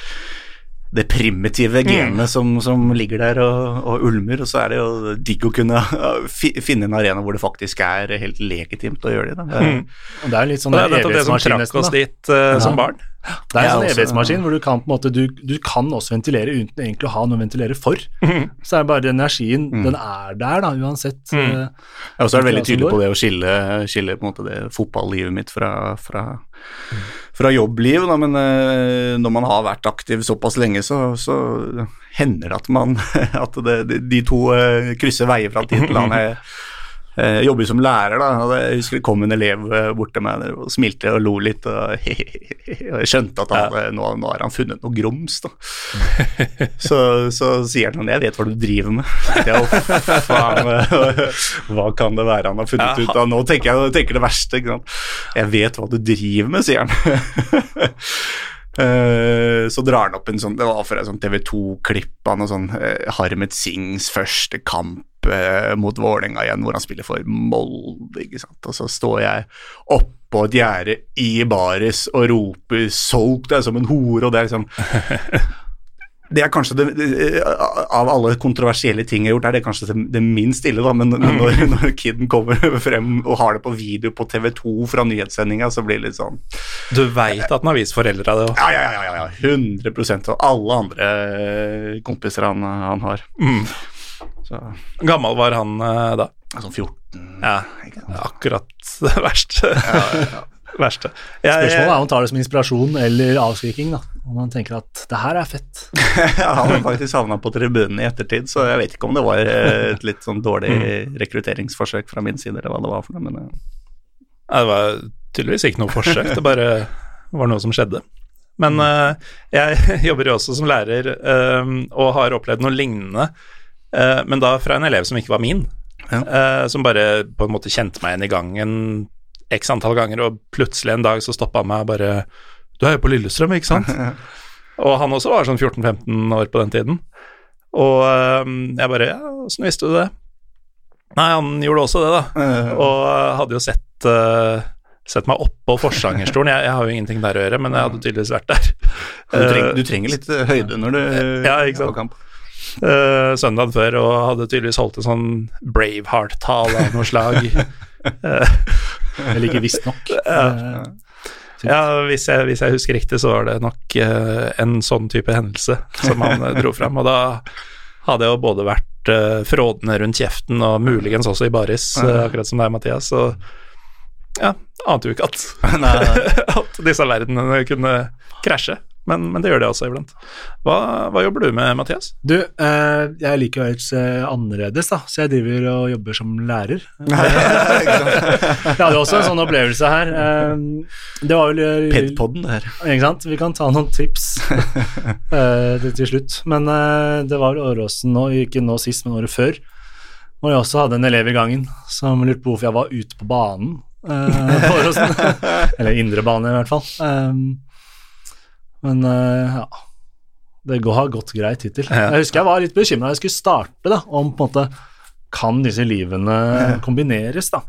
Speaker 2: det primitive genet som, som ligger der og, og ulmer. Og så er det jo digg å kunne finne en arena hvor det faktisk er helt legitimt å gjøre det. Da. Det er-
Speaker 1: Mm.
Speaker 3: Og det er litt sånn
Speaker 1: Det er nettopp det som
Speaker 3: evighetsmaskin
Speaker 1: trakk
Speaker 3: nesten,
Speaker 1: oss dit uh,
Speaker 3: ja.
Speaker 1: som barn.
Speaker 3: Det er en sånn evighetsmaskin hvor du kan på en måte Du, du kan også ventilere uten egentlig å ha noe å ventilere for. Så er det bare energien, den er der da, uansett.
Speaker 1: Mm.
Speaker 3: eh,
Speaker 2: Jeg er også veldig tydelig på det å skille, skille på en måte det fotballivet mitt fra, fra, fra jobbliv, da, men eh, når man har vært aktiv såpass lenge, så, så hender det at man at det, de, de to eh, krysser veier fra tid til annen. Jeg eh, jobber som lærer, da, og jeg husker det kom en elev eh, bort til meg og smilte og lo litt, og, jeg skjønte at han, ja. nå, nå har han funnet noe grums, da. Så, så sier han 'jeg vet hva du driver med'. Ja, faen, hva kan det være han har funnet ut av? Nå tenker jeg tenker det verste. 'Jeg vet hva du driver med', sier han. Eh, så drar han opp en sånn Det var fra et sånn TV 2-klipp av noe sånn uh, Harmet Sings første kamp eh, mot Vålerenga igjen, hvor han spiller for Molde, ikke sant. Og så står jeg oppå et gjerde i baris og roper 'solg deg som en hore', og det er liksom det er kanskje det, det- Av alle kontroversielle ting jeg har gjort, er det kanskje det, det minst ille, da. Men, men når, når kiden kommer frem og har det på video på TV2 fra nyhetssendinga, så blir det litt sånn
Speaker 1: Du veit at han har vist foreldra det òg.
Speaker 2: Ja, ja, ja, ja, ja 100 og alle andre kompiser han, han har.
Speaker 1: Mm.
Speaker 2: Så
Speaker 1: Gammel var han uh, da?
Speaker 2: sånn 14
Speaker 1: Ja, akkurat det verste. verste. Jeg,
Speaker 3: Spørsmålet er om han tar det som inspirasjon eller avskriking. da. Om man tenker at det her er fett.
Speaker 2: Han har faktisk havna på tribunen i ettertid, så jeg vet ikke om det var eh, et litt sånn dårlig rekrutteringsforsøk fra min side, eller hva det var for noe, men eh,
Speaker 1: Ja, det var tydeligvis ikke noe forsøk, det bare var noe som skjedde. Men uh, jeg jobber jo også som lærer eh, og har opplevd noe lignende, men da fra en elev som ikke var min.
Speaker 2: Ja.
Speaker 1: eh, som bare på en måte kjente meg igjen i gangen x antall ganger, og plutselig en dag så stoppa han meg og bare Du er jo på Lillestrøm, ikke sant? og han også var sånn 14-15 år på den tiden. Og eh, jeg bare Ja, åssen visste du det? Nei, han gjorde også det, da.
Speaker 2: eh,
Speaker 1: Og hadde jo sett, uh, sett meg oppå forsangerstolen. Jeg, jeg har jo ingenting der å gjøre, men jeg hadde tydeligvis vært der.
Speaker 2: du, trenger,
Speaker 1: Uh,
Speaker 2: du trenger litt eh, høyde når du
Speaker 1: Ja, ikke sant.
Speaker 2: på kamp.
Speaker 1: Uh, søndag før og hadde tydeligvis holdt en sånn Braveheart-tale av noe slag.
Speaker 3: Eller ikke visstnok.
Speaker 1: Ja. Ja, hvis jeg, hvis jeg husker riktig, så var det nok uh, en sånn type hendelse som han uh, dro fram. Og da hadde jeg jo både vært uh, frådende rundt kjeften og muligens også i baris, uh, akkurat som deg, Mathias. Så ja, ante jo ikke at, at disse verdenene kunne krasje. Men, men det gjør det også iblant. Hva, hva jobber du med, Mathias?
Speaker 3: Du, eh, jeg liker å eh, annerledes, da, så jeg driver og jobber som lærer. Jeg hadde også en sånn opplevelse her. Eh, det var vel eh,
Speaker 2: Pedpodden, det her.
Speaker 3: Ikke sant? Vi kan ta noen tips eh, til, slutt. Men eh, det var vel Åråsen nå, ikke nå sist, men året før, hvor jeg også hadde en elev i gangen som lurte på hvorfor jeg var ute på banen eh, på Åråsen. Eller indre bane, i hvert fall. Um, men eh, ja Det har gått greit hittil.
Speaker 1: Ja.
Speaker 3: Jeg husker jeg var litt bekymra da jeg skulle starte, da, om på en måte Kan disse livene kombineres, da?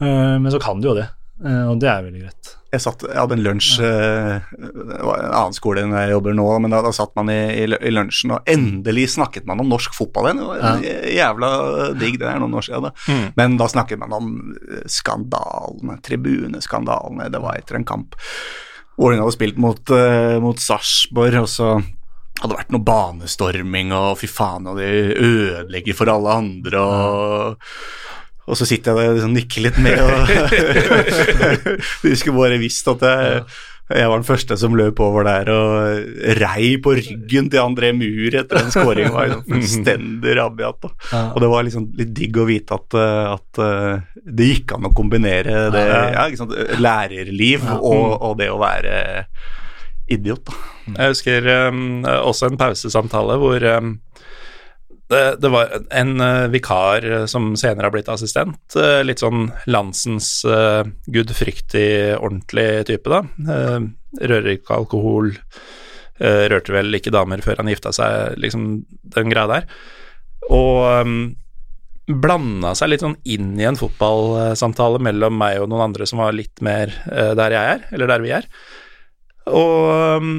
Speaker 3: Eh, men så kan du jo det, eh, og det er veldig greit.
Speaker 2: Jeg, satt, jeg hadde en lunsj Det var en annen skole enn jeg jobber nå, men da, da satt man i, i, i lunsjen, og endelig snakket man om norsk fotball igjen. Var jævla digg, det er noen år siden. Da.
Speaker 1: Mm.
Speaker 2: Men da snakket man om skandalene, tribuneskandalene. Det var etter en kamp. Vålerenga hadde spilt mot, uh, mot Sarpsborg, og så hadde det vært noe banestorming, og fy faen, og de ødelegger for alle andre, og og så sitter jeg og liksom nikker litt med, og du skulle bare visst at jeg Jeg var den første som løp over der og rei på ryggen til André Mur etter den skåringen. var liksom fullstendig rabiat.
Speaker 3: Ja.
Speaker 2: Og det var liksom litt digg å vite at, eh, at eh, det gikk an å kombinere det ja, sant? lærerliv og, og det å være idiot. da.
Speaker 1: Jeg husker um, også en pausesamtale hvor um, det, det var en uh, vikar uh, som senere har blitt assistent. uh, litt sånn landsens uh, gudfryktig, ordentlig type, da. Uh, rører ikke alkohol, rørte vel ikke damer før han gifta seg, liksom den greia der. Og um, blanda seg litt sånn inn i en fotballsamtale mellom meg og noen andre som var litt mer der jeg er, eller der vi er. Og um,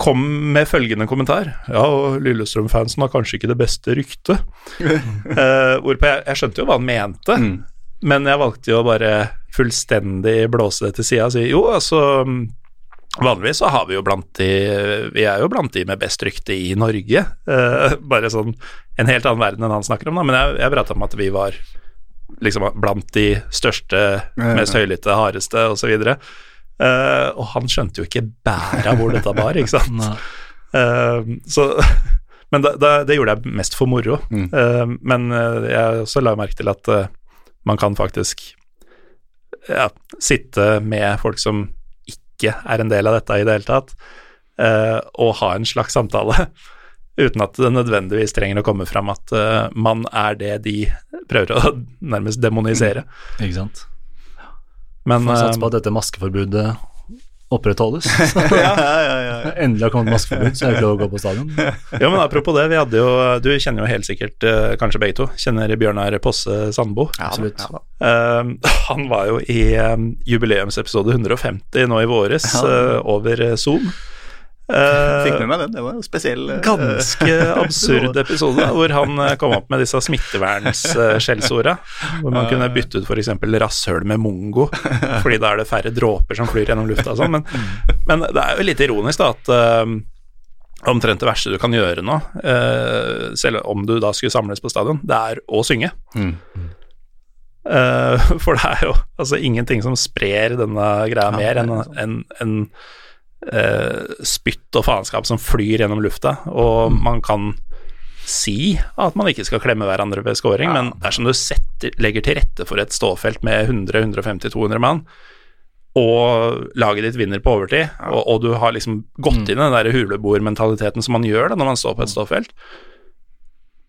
Speaker 1: kom med følgende kommentar. Ja, og Lillestrøm-fansen har kanskje ikke det beste ryktet. uh, hvorpå jeg, jeg skjønte jo hva han mente,
Speaker 2: Mm.
Speaker 1: men jeg valgte jo å bare fullstendig blåse det til sida og si jo, altså Vanligvis så har vi jo blant de Vi er jo blant de med best rykte i Norge. Uh, bare sånn en helt annen verden enn han snakker om, da. Men jeg, jeg prata om at vi var liksom blant de største, mest høylytte, hardeste osv. Uh, og han skjønte jo ikke bæret hvor dette bar, ikke sant. Eh, så, men da, da, det gjorde jeg mest for moro.
Speaker 2: Mm.
Speaker 1: Uh, men jeg også la merke til at man kan faktisk ja, sitte med folk som ikke er en del av dette i det hele tatt, eh, og ha en slags samtale. Uten at det nødvendigvis trenger å komme fram at man er det de prøver å nærmest demonisere.
Speaker 3: Ikke sant.
Speaker 1: Men
Speaker 3: Får satse
Speaker 1: eh,
Speaker 3: på at dette maskeforbudet opprettholdes.
Speaker 2: ja, ja, ja, ja.
Speaker 3: Endelig har kommet maskeforbud, så jeg får lov å gå på stadion.
Speaker 1: Ja, men apropos det, vi hadde jo Du kjenner jo helt sikkert, eh, kanskje begge to, kjenner Bjørnar Posse Sandbo.
Speaker 2: Ja,
Speaker 3: Absolutt.
Speaker 1: Eh, han var jo i um, jubileumsepisode 150 nå i våres,
Speaker 2: Ja.
Speaker 1: eh, over Zoom. Eh,
Speaker 2: Fikk med meg den, det var en spesiell eh,
Speaker 1: Ganske absurd episode, hvor han eh, kom opp med disse smittevernsskjellsorda. Hvor man kunne bytte ut f.eks. rasshøl med mongo, fordi da er det færre dråper som flyr gjennom lufta og sånn. Men, men det er jo litt ironisk, da, at um, omtrent det verste du kan gjøre nå, uh, selv om du da skulle samles på stadion, det er å synge.
Speaker 2: Mm.
Speaker 1: Eh, for det er jo altså ingenting som sprer denne greia mer
Speaker 2: er
Speaker 1: enn en, en, en spytt og faenskap som flyr gjennom lufta, og
Speaker 2: Mm.
Speaker 1: man kan si at man ikke skal klemme hverandre ved scoring,
Speaker 2: Ja.
Speaker 1: men dersom du setter, legger til rette for et ståfelt med 100-150-200 mann, og laget ditt vinner på overtid, og, og du har liksom gått
Speaker 2: Mm.
Speaker 1: inn i den der huleboermentaliteten som man gjør da når man står på et ståfelt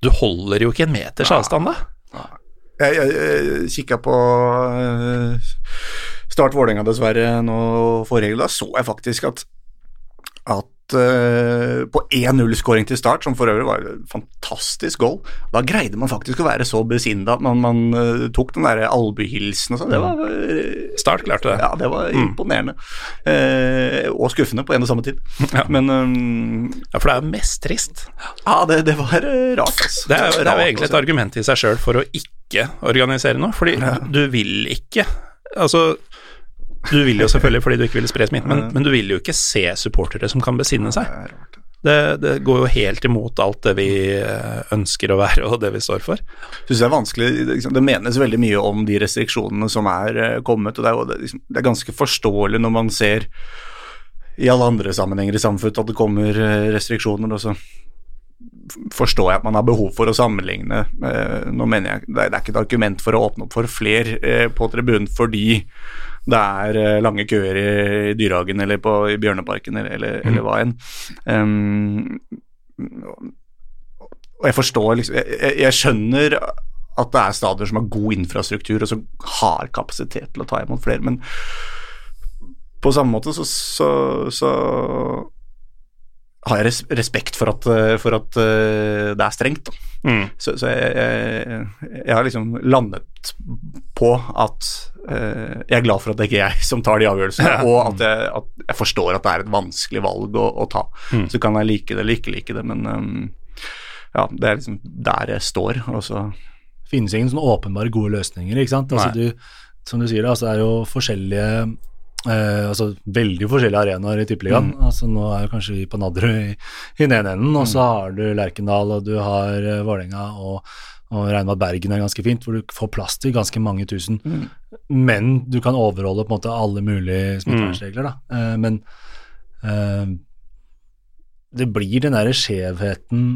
Speaker 1: Du holder jo ikke en meters avstand da.
Speaker 2: Jeg, jeg, jeg kikka på eh, Start Vålerenga dessverre nå forrige helg. Da så jeg faktisk at, at eh, på 1-0-skåring til start, som for øvrig var et fantastisk goal, da greide man faktisk å være så besinna at man, man eh, tok den derre albuehilsen og sånn. Det var eh,
Speaker 1: Start klarte det.
Speaker 2: Ja, det var
Speaker 1: Mm.
Speaker 2: imponerende. Eh, og skuffende på en og samme tid.
Speaker 1: Ja.
Speaker 2: Men um,
Speaker 1: Ja, for det er jo mest trist.
Speaker 2: ja, det, det var rart, altså.
Speaker 1: Det er, det er jo egentlig et argument i seg sjøl for å ikke organisere noe, fordi
Speaker 2: Ja.
Speaker 1: du vil ikke Altså, du vil jo selvfølgelig fordi du ikke vil spre smitte, men, men du vil jo ikke se supportere som kan besinne seg.
Speaker 2: Det.
Speaker 1: Det, det går jo helt imot alt det vi eh, ønsker å være, og det vi står for.
Speaker 2: synes det er vanskelig det, liksom, menes veldig mye om de restriksjonene som er eh, kommet, og det er, jo, det, liksom, er ganske forståelig når man ser i alle andre sammenhenger i samfunnet at det kommer eh, restriksjoner, og så forstår jeg at man har behov for å sammenligne. Nå mener jeg, det er, det ikke et argument for å åpne opp for flere eh, på tribunen fordi det er eh, lange køer i, i Dyrehagen eller på, i Bjørneparken eller, eller, eller hva enn. Um, og jeg forstår liksom jeg, jeg, jeg skjønner at det er stadioner som har god infrastruktur og som har kapasitet til å ta imot flere, men på samme måte så, så, så har jeg respekt for at, eh, for at eh, det er strengt.
Speaker 1: Mm.
Speaker 2: Så, så jeg, jeg, jeg har liksom landet på at eh, jeg er glad for at det ikke er jeg som tar de avgjørelsene,
Speaker 1: Ja.
Speaker 2: og at jeg, at jeg forstår at det er et vanskelig valg å, å ta.
Speaker 1: Mm.
Speaker 2: Så kan jeg like det eller ikke like det, men um, ja, det er liksom der jeg står. Og så
Speaker 3: finnes ingen sånne åpenbare gode løsninger, ikke sant. Altså, du, som du sier, altså, det er jo forskjellige eh, altså veldig forskjellige arenaer i Tippeligaen.
Speaker 2: Mm.
Speaker 3: Altså, nå er kanskje vi på Nadderud i, i den ene enden, og så har du Lerkendal, og du har uh, Vålerenga og, og regner med at Bergen er ganske fint, hvor du får plass til ganske mange tusen. Men du kan overholde på en måte alle mulige smittevernregler, da. Eh, men eh, det blir den derre skjevheten,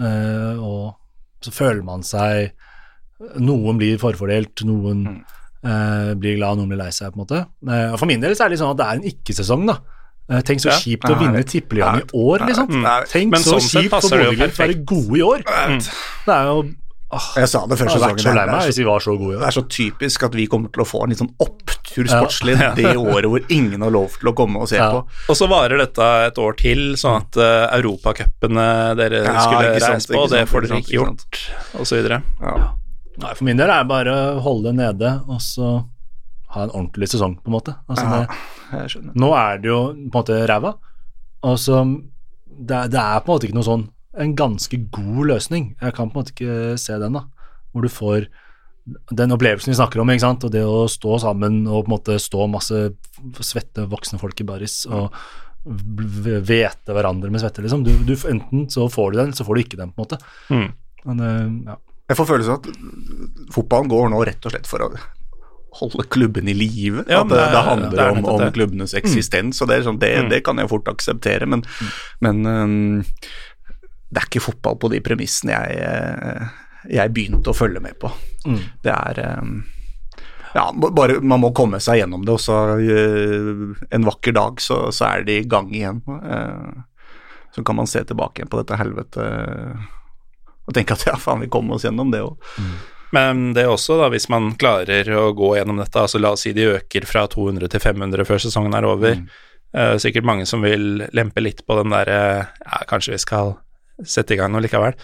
Speaker 3: eh, og så føler man seg Noen blir forfordelt, noen eh, blir glad, noen blir lei seg, på en måte. Uh, og for min del så er det sånn at det er en ikke-sesong, da. Uh, Tenk så
Speaker 1: Ja.
Speaker 3: kjipt å vinne tippeligaen i år, liksom.
Speaker 2: Mm. Nei,
Speaker 3: Tenk
Speaker 1: men
Speaker 3: så
Speaker 1: sånn
Speaker 3: kjipt for
Speaker 1: det
Speaker 3: Bodø-Glimt å være gode i år. Det er jo åh,
Speaker 2: Jeg sa det før sesongen. Det
Speaker 3: gode i
Speaker 2: det er så typisk at vi kommer til å få en litt sånn opptur
Speaker 3: Ja.
Speaker 2: sportslig det året hvor ingen har lov til å komme og se
Speaker 3: Ja.
Speaker 2: på.
Speaker 1: Og så varer dette et år til, sånn at uh, europacupene dere
Speaker 2: Ja,
Speaker 1: skulle reise på, det får dere ikke
Speaker 2: ikke
Speaker 1: gjort, og så videre.
Speaker 2: Ja.
Speaker 3: Nei, for min del er det bare å holde det nede, og så ha en ordentlig sesong, på en måte. Altså,
Speaker 2: Ja,
Speaker 3: det,
Speaker 2: jeg skjønner.
Speaker 3: nå er det jo på en måte ræva, og så det, er- det er på en måte ikke noe sånn en ganske god løsning. Jeg kan på en måte ikke se den, da. Hvor du får den opplevelsen vi snakker om, ikke sant, og det å stå sammen og på en måte stå masse svette voksne folk i baris og vete hverandre med svette, liksom. Du, du, enten så får du den, så får du ikke den, på en måte.
Speaker 1: Mm.
Speaker 3: Men, eh, ja.
Speaker 2: Jeg får følelsen av at fotballen går nå rett og slett for å holde klubben i live.
Speaker 1: Ja,
Speaker 2: det,
Speaker 1: det er-
Speaker 2: handler
Speaker 1: det
Speaker 2: om, om klubbenes eksistens, og det, sånn, det,
Speaker 1: Mm.
Speaker 2: det kan jeg fort akseptere, men, men um, det er ikke fotball på de premissene jeg, eh, jeg begynte å følge med på.
Speaker 3: Mm.
Speaker 2: Det er um, ja, bare, Man må komme seg gjennom det, og så uh, en vakker dag så, så er det i gang igjen. Uh, så kan man se tilbake igjen på dette helvete og tenke at ja, faen, vi kom oss gjennom det òg.
Speaker 1: Men det er også, da, hvis man klarer å gå gjennom dette, altså la oss si de øker fra 200 til 500 før sesongen er over, eh, sikkert mange som vil lempe litt på den derre ja, kanskje vi skal sette i gang noe likevel.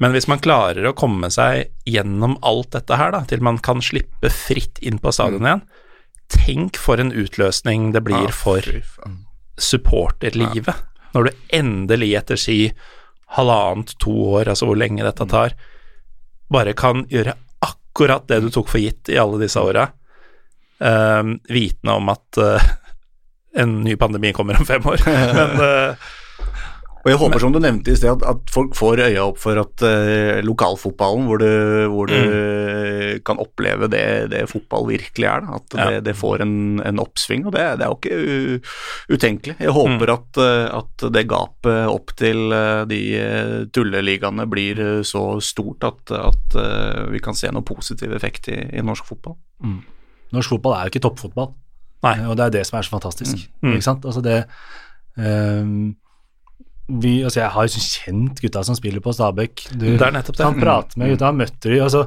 Speaker 1: Men hvis man klarer å komme seg gjennom alt dette her, da, til man kan slippe fritt inn på stadion igjen, tenk for en utløsning det blir for supporterlivet. Når du endelig etter si halvannet, to år, altså hvor lenge dette tar, bare kan gjøre akkurat det du tok for gitt i alle disse åra, uh, vitende om at uh, en ny pandemi kommer om fem år. Men eh,
Speaker 2: Og jeg håper, som du nevnte i sted, at, at folk får øya opp for at uh, lokalfotballen, hvor du, hvor du kan oppleve det, det fotball virkelig er, da, at
Speaker 1: Ja.
Speaker 2: det, det får en, en oppsving. Og det, det er jo ikke u, utenkelig. Jeg håper at, eh, at det gapet opp til eh, de tulleligaene blir så stort at, at vi kan se noe positiv effekt i, i norsk fotball.
Speaker 3: Norsk fotball er jo ikke toppfotball,
Speaker 1: Nei.
Speaker 3: Og det er det som er så fantastisk.
Speaker 1: Mm.
Speaker 3: Ikke sant? Altså det ehm, vi, altså Jeg har jo sånn kjent gutta som spiller på Stabæk. Du
Speaker 1: det er nettopp det.
Speaker 3: kan prate med gutta, har møtt de altså,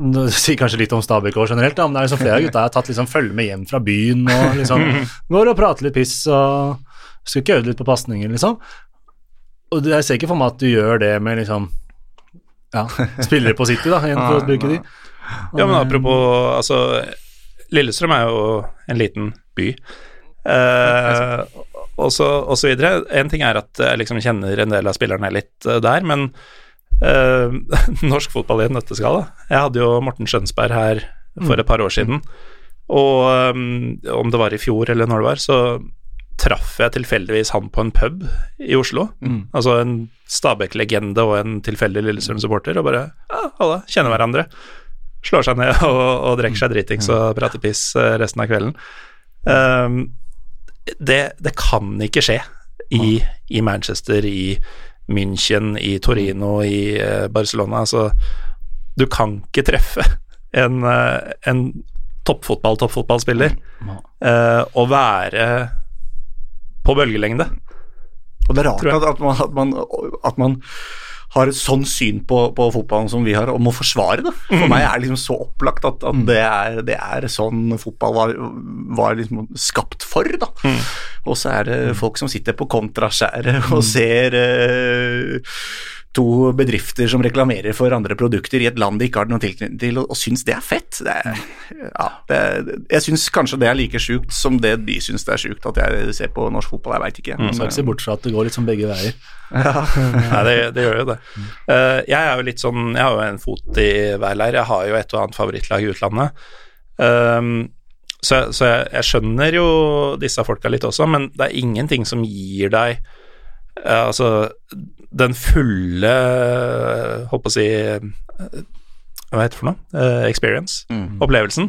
Speaker 3: Det sier kanskje litt om Stabæk også generelt, da, men det er liksom flere av gutta jeg har tatt liksom følge med hjem fra byen og liksom går og prater litt piss og skal ikke øve litt på pasninger, liksom. Og det- jeg ser ikke for meg at du gjør det med liksom ja, spillere på City, da, igjen for å bruke de.
Speaker 1: Ja, men apropos Altså, Lillestrøm er jo en liten by. Eh, og, så, og så videre. En ting er at jeg liksom kjenner en del av spillerne litt eh, der, men øh, norsk fotball i en nøtteskala. Jeg hadde jo Morten Skjønsberg her for et par år siden, og øh, om det var i fjor eller når det var, så traff jeg tilfeldigvis han på en pub i Oslo. Altså en Stabæk-legende og en tilfeldig Lillestrøm-supporter, og bare ja, alle kjenner hverandre. Slår seg ned og, og drikker seg dritings og prater piss resten av kvelden. Um, det, det kan ikke skje i, i Manchester, i München, i Torino, i eh, Barcelona. Altså, du kan ikke treffe en, eh, en toppfotball, toppfotballspiller eh, og være på bølgelengde.
Speaker 2: Og det er rart at, man, at, man, at man har et sånn syn på, på fotballen som vi har, og må forsvare det. For meg er det liksom så opplagt at, at det, er, det er sånn fotball var, var liksom skapt for. da.
Speaker 1: Mm.
Speaker 2: Og så er det folk som sitter på kontraskjæret og ser eh, to bedrifter som reklamerer for andre produkter i et land de ikke har noe tilknytning til, og, og syns det er fett. Det er, ja, det, jeg syns kanskje det er like sjukt som det de syns det er sjukt at jeg ser på norsk fotball. Jeg veit ikke.
Speaker 3: Mm, skal ikke se bort fra at det går litt som begge veier.
Speaker 1: Nei, det, det gjør jo det. Uh, jeg er jo litt sånn Jeg har jo en fot i hver leir. Jeg har jo et og annet favorittlag i utlandet. Um, så så jeg, jeg skjønner jo disse folka litt også, men det er ingenting som gir deg Altså den fulle Holdt på å si hva heter det for noe? Eh, experience.
Speaker 2: Mm.
Speaker 1: Opplevelsen.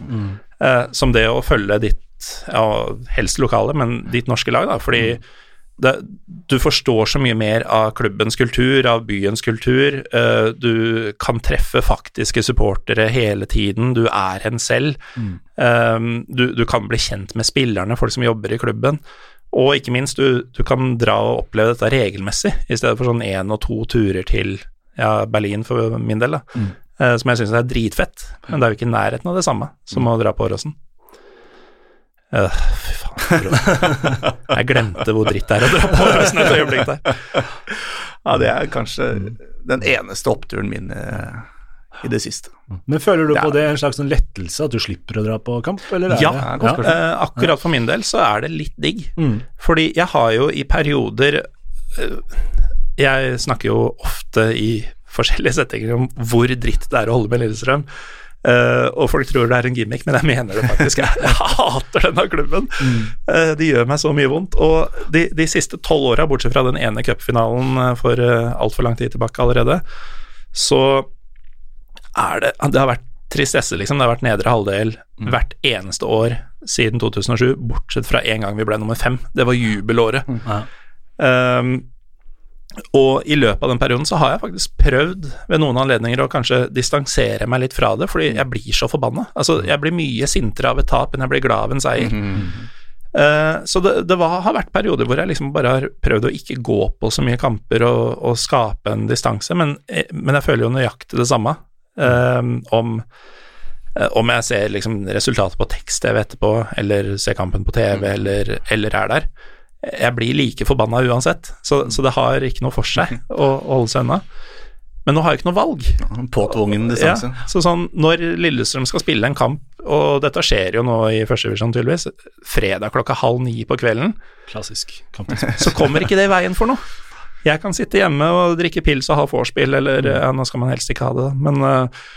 Speaker 1: eh, som det å følge ditt, ja, helst lokale, men ditt norske lag, da. Fordi det, du forstår så mye mer av klubbens kultur, av byens kultur. eh, du kan treffe faktiske supportere hele tiden. Du er en selv. Eh, du, du kan bli kjent med spillerne, folk som jobber i klubben. Og ikke minst, du, du kan dra og oppleve dette regelmessig, i stedet for sånn én og to turer til ja, Berlin for min del, da. Eh, som jeg syns er dritfett. Men det er jo ikke i nærheten av det samme som å dra på Åråsen. Uh, fy faen. Jeg glemte hvor dritt det er å dra på Åråsen et øyeblikk der.
Speaker 2: Ja, det er kanskje den eneste oppturen min eh, i det siste.
Speaker 3: Men føler du
Speaker 2: Det er-
Speaker 3: på det en slags sånn lettelse, at du slipper å dra på kamp, eller
Speaker 1: Ja,
Speaker 3: det
Speaker 2: godt.
Speaker 1: Eh, akkurat for min del så er det litt digg.
Speaker 3: Mm.
Speaker 1: Fordi jeg har jo i perioder eh, Jeg snakker jo ofte i forskjellige settinger om hvor dritt det er å holde med Lillestrøm. Uh, og folk tror det er en gimmick, men jeg mener det faktisk. Jeg, hater denne klubben. Eh, de gjør meg så mye vondt. Og de, de siste tolv åra, bortsett fra den ene cupfinalen uh, for uh, altfor lang tid tilbake allerede, så er det Det har vært tristesse, liksom. Det har vært nedre halvdel hvert eneste år siden 2007, bortsett fra en gang vi ble nummer fem. Det var jubelåret.
Speaker 3: Ja.
Speaker 1: Um, og i løpet av den perioden så har jeg faktisk prøvd ved noen anledninger å kanskje distansere meg litt fra det, fordi jeg blir så forbanna. Altså, jeg blir mye sintere av et tap enn jeg blir glad av en seier. Eh, så det, det var, har vært perioder hvor jeg liksom bare har prøvd å ikke gå på så mye kamper og, og skape en distanse, men, eh, men jeg føler jo nøyaktig det samme. Eh, om, eh, om jeg ser liksom resultatet på tekst-TV etterpå, eller ser kampen på TV, eller, eller er der. Jeg blir like forbanna uansett, så, så det har ikke noe for seg å, å holde seg unna. Men nå har jeg ikke noe valg.
Speaker 2: Påtvungen distanse.
Speaker 1: Ja, så sånn, når Lillestrøm skal spille en kamp, og dette skjer jo nå i førstevisjon tydeligvis, fredag klokka halv ni på kvelden,
Speaker 3: Klassisk kamp.
Speaker 1: så kommer ikke det i veien for noe. Jeg kan sitte hjemme og drikke pils og ha vorspiel, eller ja, nå skal man helst ikke ha det, da, men uh,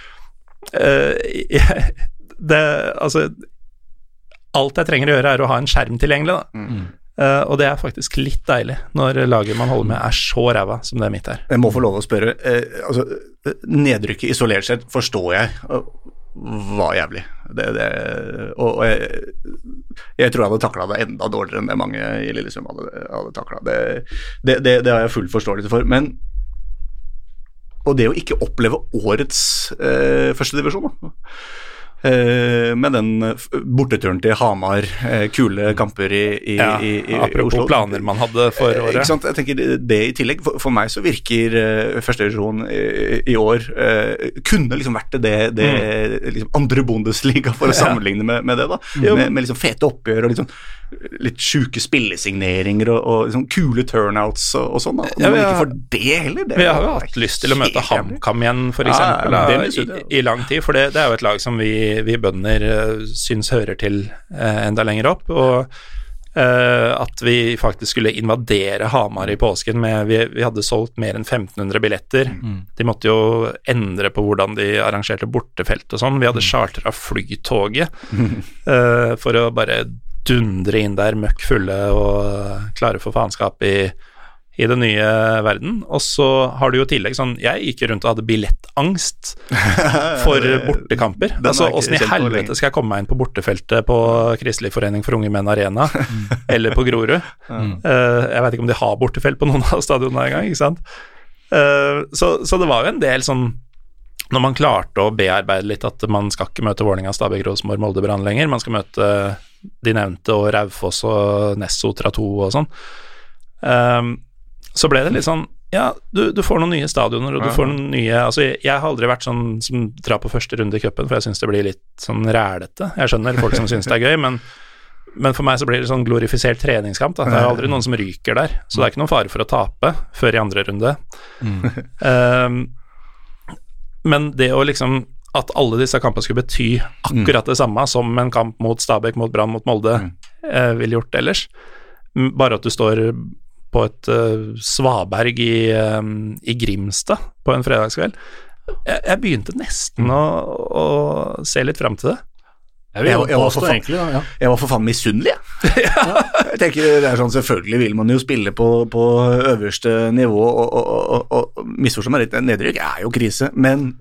Speaker 1: øh, jeg, det Altså, alt jeg trenger å gjøre, er å ha en skjerm tilgjengelig, da.
Speaker 2: Mm.
Speaker 1: Uh, og det er faktisk litt deilig når laget man holder med er så ræva som det mitt er.
Speaker 2: Jeg må få lov å spørre. Uh, altså, nedrykket isolert sett forstår jeg eh, var jævlig. Det, det, og jeg, jeg tror jeg hadde takla det enda dårligere enn det mange i Lillesund hadde, hadde takla. Det, det, det, det har jeg full forståelse for. Men Og det å ikke oppleve årets eh, førstedivisjon, da. Eh, med den eh, borteturen til Hamar, eh, kule kamper i, i,
Speaker 1: Ja,
Speaker 2: i, i, i
Speaker 1: apropos
Speaker 2: Oslo.
Speaker 1: planer man hadde for året.
Speaker 2: Ikke sant? Jeg tenker det- i tillegg. For, for meg så virker uh, førstedivisjon i, i år uh, Kunne liksom vært det, det liksom andre Bundesliga, for å
Speaker 1: Mm. Ja.
Speaker 2: sammenligne med, med det. da med, med liksom fete oppgjør og liksom litt sjuke spillesigneringer og, og liksom kule turnouts og, og sånn.
Speaker 1: Ja, vi
Speaker 2: ikke
Speaker 1: for
Speaker 2: får det heller det
Speaker 1: Vi har jo hatt lyst til å møte. HamKam igjen, for
Speaker 2: Ja, ja,
Speaker 1: i, i lang tid. For det, det er jo et lag som vi, vi bønder uh, syns hører til eh, enda lenger opp. Og Uh, at vi faktisk skulle invadere Hamar i påsken med Vi, vi hadde solgt mer enn 1500 billetter. De måtte jo endre på hvordan de arrangerte bortefelt og sånn. Vi hadde chartra flytoget uh, for å bare dundre inn der møkk fulle og klare for faenskap i i den nye verden. Og så har du jo i tillegg sånn Jeg gikk rundt og hadde billettangst for bortekamper. Altså åssen i helvete skal jeg komme meg inn på bortefeltet på Kristelig forening for unge menn arena, eller på Grorud? Eh, jeg veit ikke om de har bortefelt på noen av stadionene engang, ikke sant. Uh, så, så det var jo en del sånn når man klarte å bearbeide litt at man skal ikke møte Vålerenga, Stabæk, Rosenborg, Molde, Brann lenger, man skal møte de nevnte og Raufoss og Nessotra 2 og sånn, Um, så ble det litt sånn Ja, du, du får noen nye stadioner, og du
Speaker 2: Ja.
Speaker 1: får noen nye Altså, jeg, jeg har aldri vært sånn som drar på første runde i cupen, for jeg syns det blir litt sånn rælete. Jeg skjønner folk som syns det er gøy, men, men for meg så blir det sånn glorifisert treningskamp. Da. Det er aldri noen som ryker der, så det er ikke noen fare for å tape før i andre runde. Ehm, men det å liksom At alle disse kampene skulle bety akkurat det samme som en kamp mot Stabæk, mot Brann, mot Molde eh, ville gjort ellers. Bare at du står på et uh, svaberg i, um, i Grimstad på en fredagskveld. Jeg, jeg begynte nesten å, å se litt fram til det.
Speaker 3: Jeg vil
Speaker 2: Jeg var- jeg var for
Speaker 3: egentlig, da, ja.
Speaker 2: Jeg var for faen misunnelig, jeg. jeg tenker det er sånn, Selvfølgelig vil man jo spille på, på øverste nivå, og, og, og, og misforstå meg litt, nedrykk er jo krise, men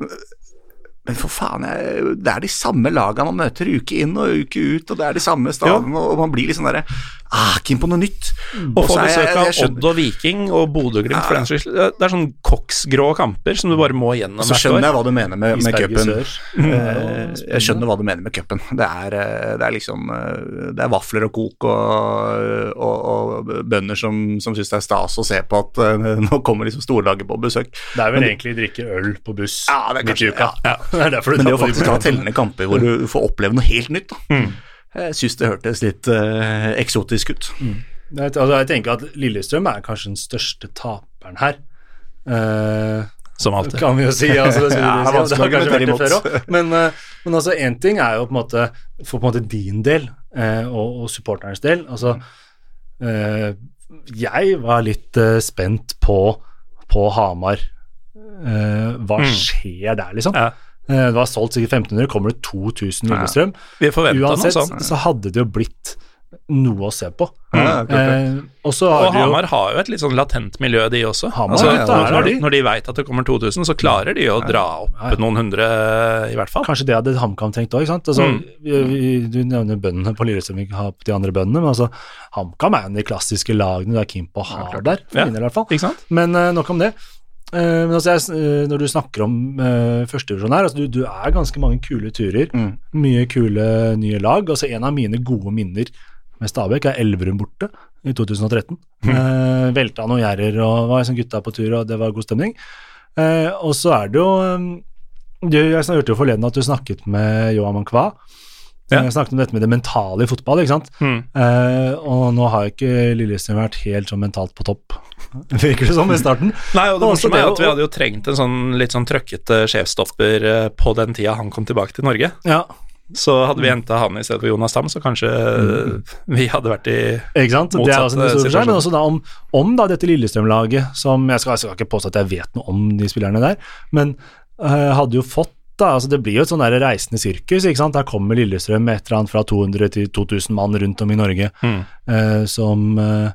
Speaker 2: men for faen, jeg, det er de samme lagene man møter uke inn og uke ut, og det er de samme stadene, og man blir litt sånn derre ah, Keen på noe nytt.
Speaker 1: Og få besøk av Odd og Viking og Bodø-Glimt for den saks skyld. Det er sånn koksgrå kamper som du bare må gjennom
Speaker 2: Så skjønner jeg hva du mener med, med cupen. Eh, Jeg skjønner hva du mener med cupen. Det, er, eh, det er liksom eh, Det er vafler og kok og, og, og bønder som, som syns det er stas å se på at nå kommer liksom storlaget på besøk.
Speaker 3: Det er vel egentlig drikke øl på buss
Speaker 2: Ja, det er
Speaker 3: midt i
Speaker 2: kanskje-
Speaker 3: uka.
Speaker 2: ja,
Speaker 3: Det er derfor du
Speaker 2: Men det å faktisk ha tellende kamper hvor du får oppleve noe helt nytt, da. Jeg syns det hørtes litt uh, eksotisk ut.
Speaker 3: Er- altså, jeg tenker at Lillestrøm er kanskje den største taperen her. Uh,
Speaker 1: Som alltid.
Speaker 3: kan vi jo si. Altså, det,
Speaker 2: Ja,
Speaker 3: det,
Speaker 2: si. det
Speaker 3: har kanskje vært det før òg. Men, uh, men altså, én ting er jo på en måte for på en måte din del og, og supporternes del. Altså, jeg var litt spent på, på Hamar. Hva
Speaker 1: Mm.
Speaker 3: skjer der, liksom?
Speaker 1: Ja.
Speaker 3: Eh, det var solgt sikkert 1500, kommer det 2000 Lillestrøm?
Speaker 1: Noe
Speaker 3: Uansett
Speaker 1: sånt.
Speaker 3: så hadde det jo blitt noe å se på.
Speaker 2: Ja.
Speaker 3: Eh, og
Speaker 1: Og
Speaker 3: jo
Speaker 1: Hamar har jo et litt sånn latent miljø, de også.
Speaker 3: Hamar,
Speaker 1: altså,
Speaker 2: ja,
Speaker 1: når,
Speaker 3: de.
Speaker 1: når de veit at det kommer 2000, så klarer de å dra opp
Speaker 3: Ja, ja.
Speaker 1: noen hundre, i hvert fall.
Speaker 3: Kanskje det hadde HamKam trengt òg, ikke sant. Altså,
Speaker 1: Mm.
Speaker 3: du nevner bøndene på Lillestrøm, vi har de andre bøndene, men altså, HamKam er en av de klassiske lagene du er keen på å ha der, for
Speaker 1: Ja.
Speaker 3: min del i hvert fall.
Speaker 1: Ikke sant?
Speaker 3: Men uh, nok om det. Eh, men altså, jeg, eh, når du snakker om uh, førstedivisjon her, altså, du, du er ganske mange kule turer.
Speaker 2: Mm.
Speaker 3: Mye kule nye lag. Altså, en av mine gode minner med Stabæk er Elverum borte i 2013. Eh, velta noen gjerder og var liksom gutta på tur, og det var god stemning. Eh, og så er det jo eh, du, Jeg hørte jo forleden at du snakket med Johan Mankwa.
Speaker 1: Ja.
Speaker 3: Jeg snakket om dette med det mentale i fotball, ikke sant.
Speaker 1: Mm.
Speaker 3: Eh, og nå har ikke Lillestrøm vært helt sånn mentalt på topp, virker det som, i starten.
Speaker 1: Nei, og det morsomme er at vi hadde jo trengt en sånn litt sånn trøkkete sjefsstopper eh, på den tida han kom tilbake til Norge.
Speaker 3: Ja,
Speaker 1: Så hadde vi henta han i stedet for Jonas Dam, så kanskje mm. vi hadde vært i
Speaker 3: Ikke sant? Det er
Speaker 1: Motsatt,
Speaker 3: en
Speaker 1: eh,
Speaker 3: seg, men også da om, om da dette Lillestrøm-laget, som jeg skal, jeg skal ikke påstå at jeg vet noe om de spillerne der, men eh, hadde jo fått da, altså Det blir jo et sånn reisende sirkus. ikke sant? Der kommer Lillestrøm med et eller annet fra 200 til 2000 mann rundt om i Norge,
Speaker 1: Mm.
Speaker 3: eh, som, eh,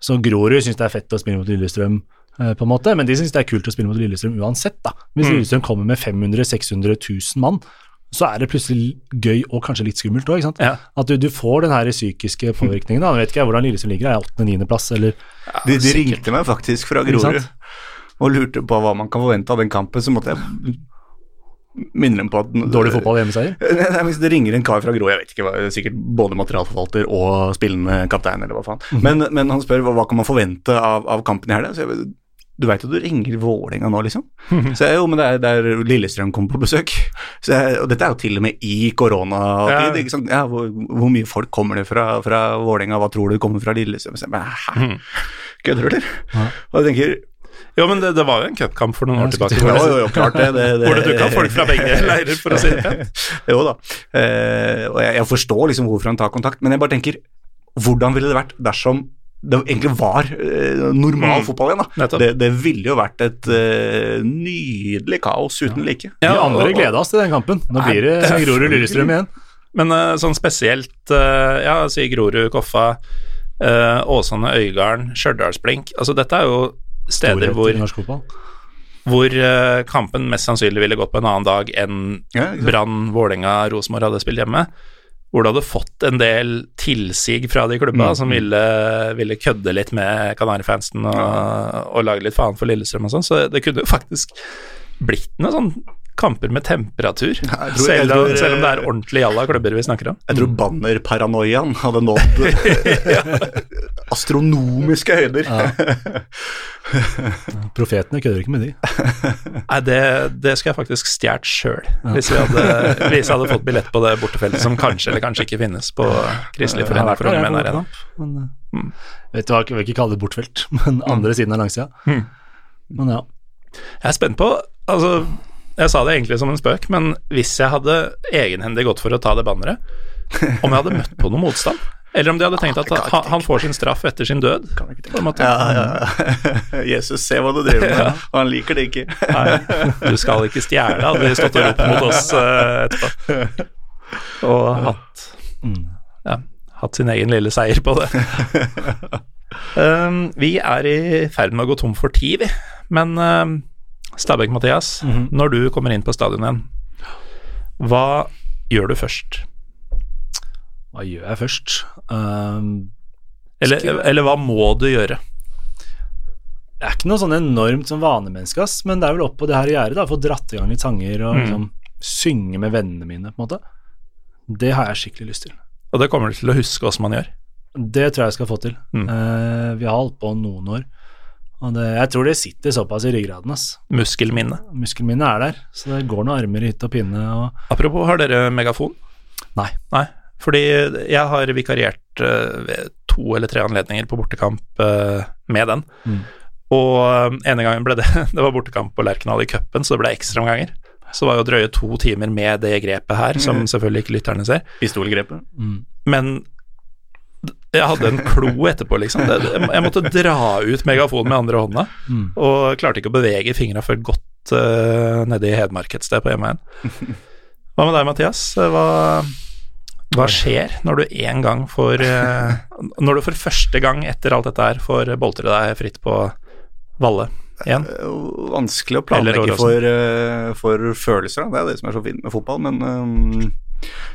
Speaker 3: som Grorud syns det er fett å spille mot Lillestrøm, eh, på en måte, men de syns det er kult å spille mot Lillestrøm uansett. da. Hvis
Speaker 1: Mm.
Speaker 3: Lillestrøm kommer med 500 000-600 000 mann, så er det plutselig gøy og kanskje litt skummelt òg.
Speaker 1: Ja.
Speaker 3: At du, du får den her psykiske påvirkningen. Da. Nå vet ikke jeg hvordan Lillestrøm ligger, er jeg 8.-9.-plass, eller
Speaker 2: De, de ringte meg faktisk fra Grorud og lurte på hva man kan forvente av den kampen, så måtte jeg minne dem på at
Speaker 3: dårlig fotball hjemmeseier?
Speaker 2: Nei, Hvis det ringer en kar fra Grå, jeg vet ikke, sikkert både materialforvalter og spillende kaptein, eller hva faen.
Speaker 3: Mhm.
Speaker 2: Men, men han spør hva, hva kan man forvente av, av kampen i helga. Du veit jo du ringer Vålerenga nå, liksom.
Speaker 3: Mhm.
Speaker 2: Så jeg, jo, men det er der Lillestrøm kommer på besøk. Så jeg, og dette er jo til og med i koronatid.
Speaker 1: Ja.
Speaker 2: ikke sant? Ja, hvor, hvor mye folk kommer det fra, fra Vålerenga, hva tror du kommer fra Lillestrøm? Så jeg, men, Hæ? Kødder du, eller?
Speaker 3: Ja.
Speaker 2: Og jeg tenker
Speaker 1: Jo, men det, det var jo en cupkamp for noen år tilbake. Hvor
Speaker 2: Jo,
Speaker 1: det,
Speaker 2: jo, jo, klart det. det, det
Speaker 1: hvor det dukka folk fra begge leirer, for å si det pent.
Speaker 2: Jo da, eh, og jeg, jeg forstår liksom hvorfor han tar kontakt, men jeg bare tenker, hvordan ville det vært dersom det egentlig var eh, normal
Speaker 1: Mm.
Speaker 2: fotball igjen? da? Det, det ville jo vært et eh, nydelig kaos uten like.
Speaker 3: De
Speaker 1: Ja,
Speaker 3: andre
Speaker 1: og- og-
Speaker 3: gleda oss til den kampen. Nå blir det Grorud Lillestrøm igjen.
Speaker 1: Men eh, sånn spesielt eh, Ja, si Grorud, Koffa, eh, Åsane, Øygarden, Stjørdalsblink. Altså, dette er jo steder hvor, hvor eh, kampen mest sannsynlig ville gått på en annen dag enn
Speaker 2: Ja.
Speaker 1: Brann, Vålerenga, Rosenborg hadde spilt hjemme. Hvor du hadde fått en del tilsig fra de klubba
Speaker 3: Mm.
Speaker 1: som ville, ville kødde litt med Kanarifansen og, og lage litt faen for Lillestrøm og sånn. Så det kunne jo faktisk blitt noe sånn kamper med temperatur.
Speaker 2: tror-
Speaker 1: selv,
Speaker 2: tror,
Speaker 1: om, selv om det er
Speaker 2: eh,
Speaker 1: ordentlig jalla klubber vi snakker om.
Speaker 2: Jeg tror bannerparanoiaen hadde nådd astronomiske høyder.
Speaker 3: Profetene kødder ikke med de.
Speaker 1: Nei, det, det skulle jeg faktisk stjålet sjøl, hvis, vi hadde- hvis jeg hadde fått billett på det bortefeltet som kanskje eller kanskje ikke finnes på Kristelig forening for unge menn Arena.
Speaker 3: kamp, eh, Vet du hva, jeg vil ikke kalle det bortfelt, men andre siden av langsida.
Speaker 1: Mm.
Speaker 3: Men ja.
Speaker 1: Jeg er spent på Altså, jeg sa det egentlig som en spøk, men hvis jeg hadde egenhendig gått for å ta det banneret, om jeg hadde møtt på noe motstand? Eller om de hadde tenkt at han, han får sin straff etter sin død? På en måte.
Speaker 2: Ja, ja, ja. Jesus, se hva du driver med, og han liker det ikke.
Speaker 1: Nei, du skal ikke stjele, hadde de stått og ropt mot oss eh, etterpå. Og hatt
Speaker 3: Mm.
Speaker 1: ja, hatt sin egen lille seier på det. Um, vi er i ferd med å gå tom for tid, vi. Men um, Stabæk, Mathias,
Speaker 3: Mhm.
Speaker 1: når du kommer inn på stadion igjen, Hva gjør du først?
Speaker 3: Hva gjør jeg først? Um,
Speaker 1: Eller, eller hva må du gjøre?
Speaker 3: jeg er ikke noe sånn enormt som vanemenneske, ass, men det er vel opp på det her gjerdet, da, få dratt i gang litt sanger og
Speaker 1: Mm.
Speaker 3: liksom synge med vennene mine, på en måte. Det har jeg skikkelig lyst til.
Speaker 1: Og det kommer du til å huske åssen man gjør.
Speaker 3: Det tror jeg jeg skal få til.
Speaker 1: Mm.
Speaker 3: Uh, vi har holdt på noen år, det, jeg tror det sitter såpass i ryggraden, ass.
Speaker 1: Muskelminne.
Speaker 3: Muskelminne er der, så det går noen armer i hytte og pinne, og
Speaker 1: Apropos, har dere megafon?
Speaker 3: Nei.
Speaker 1: Nei, fordi jeg har vikariert uh, ved to eller tre anledninger på bortekamp uh, med den.
Speaker 3: Mm.
Speaker 1: Og uh, ene gangen ble det Det var bortekamp på Lerkendal i cupen, så det ble ekstraomganger. Så var jo drøye to timer med det grepet her, som selvfølgelig ikke lytterne ser.
Speaker 2: Pistolgrepet.
Speaker 3: mm.
Speaker 1: Men jeg hadde en klo etterpå, liksom. Det, jeg måtte dra ut megafonen med andre hånda,
Speaker 3: Mm.
Speaker 1: og klarte ikke å bevege fingra før godt uh, nede i Hedmark et sted på hjemmeveien. Hva med deg, Mathias? Hva, hva skjer når du en gang får uh, Når du for første gang etter alt dette her får boltre deg fritt på Valle igjen?
Speaker 2: Jo vanskelig å planlegge for, uh, for følelser, da. det er det som er så fint med fotball, men eh, jeg-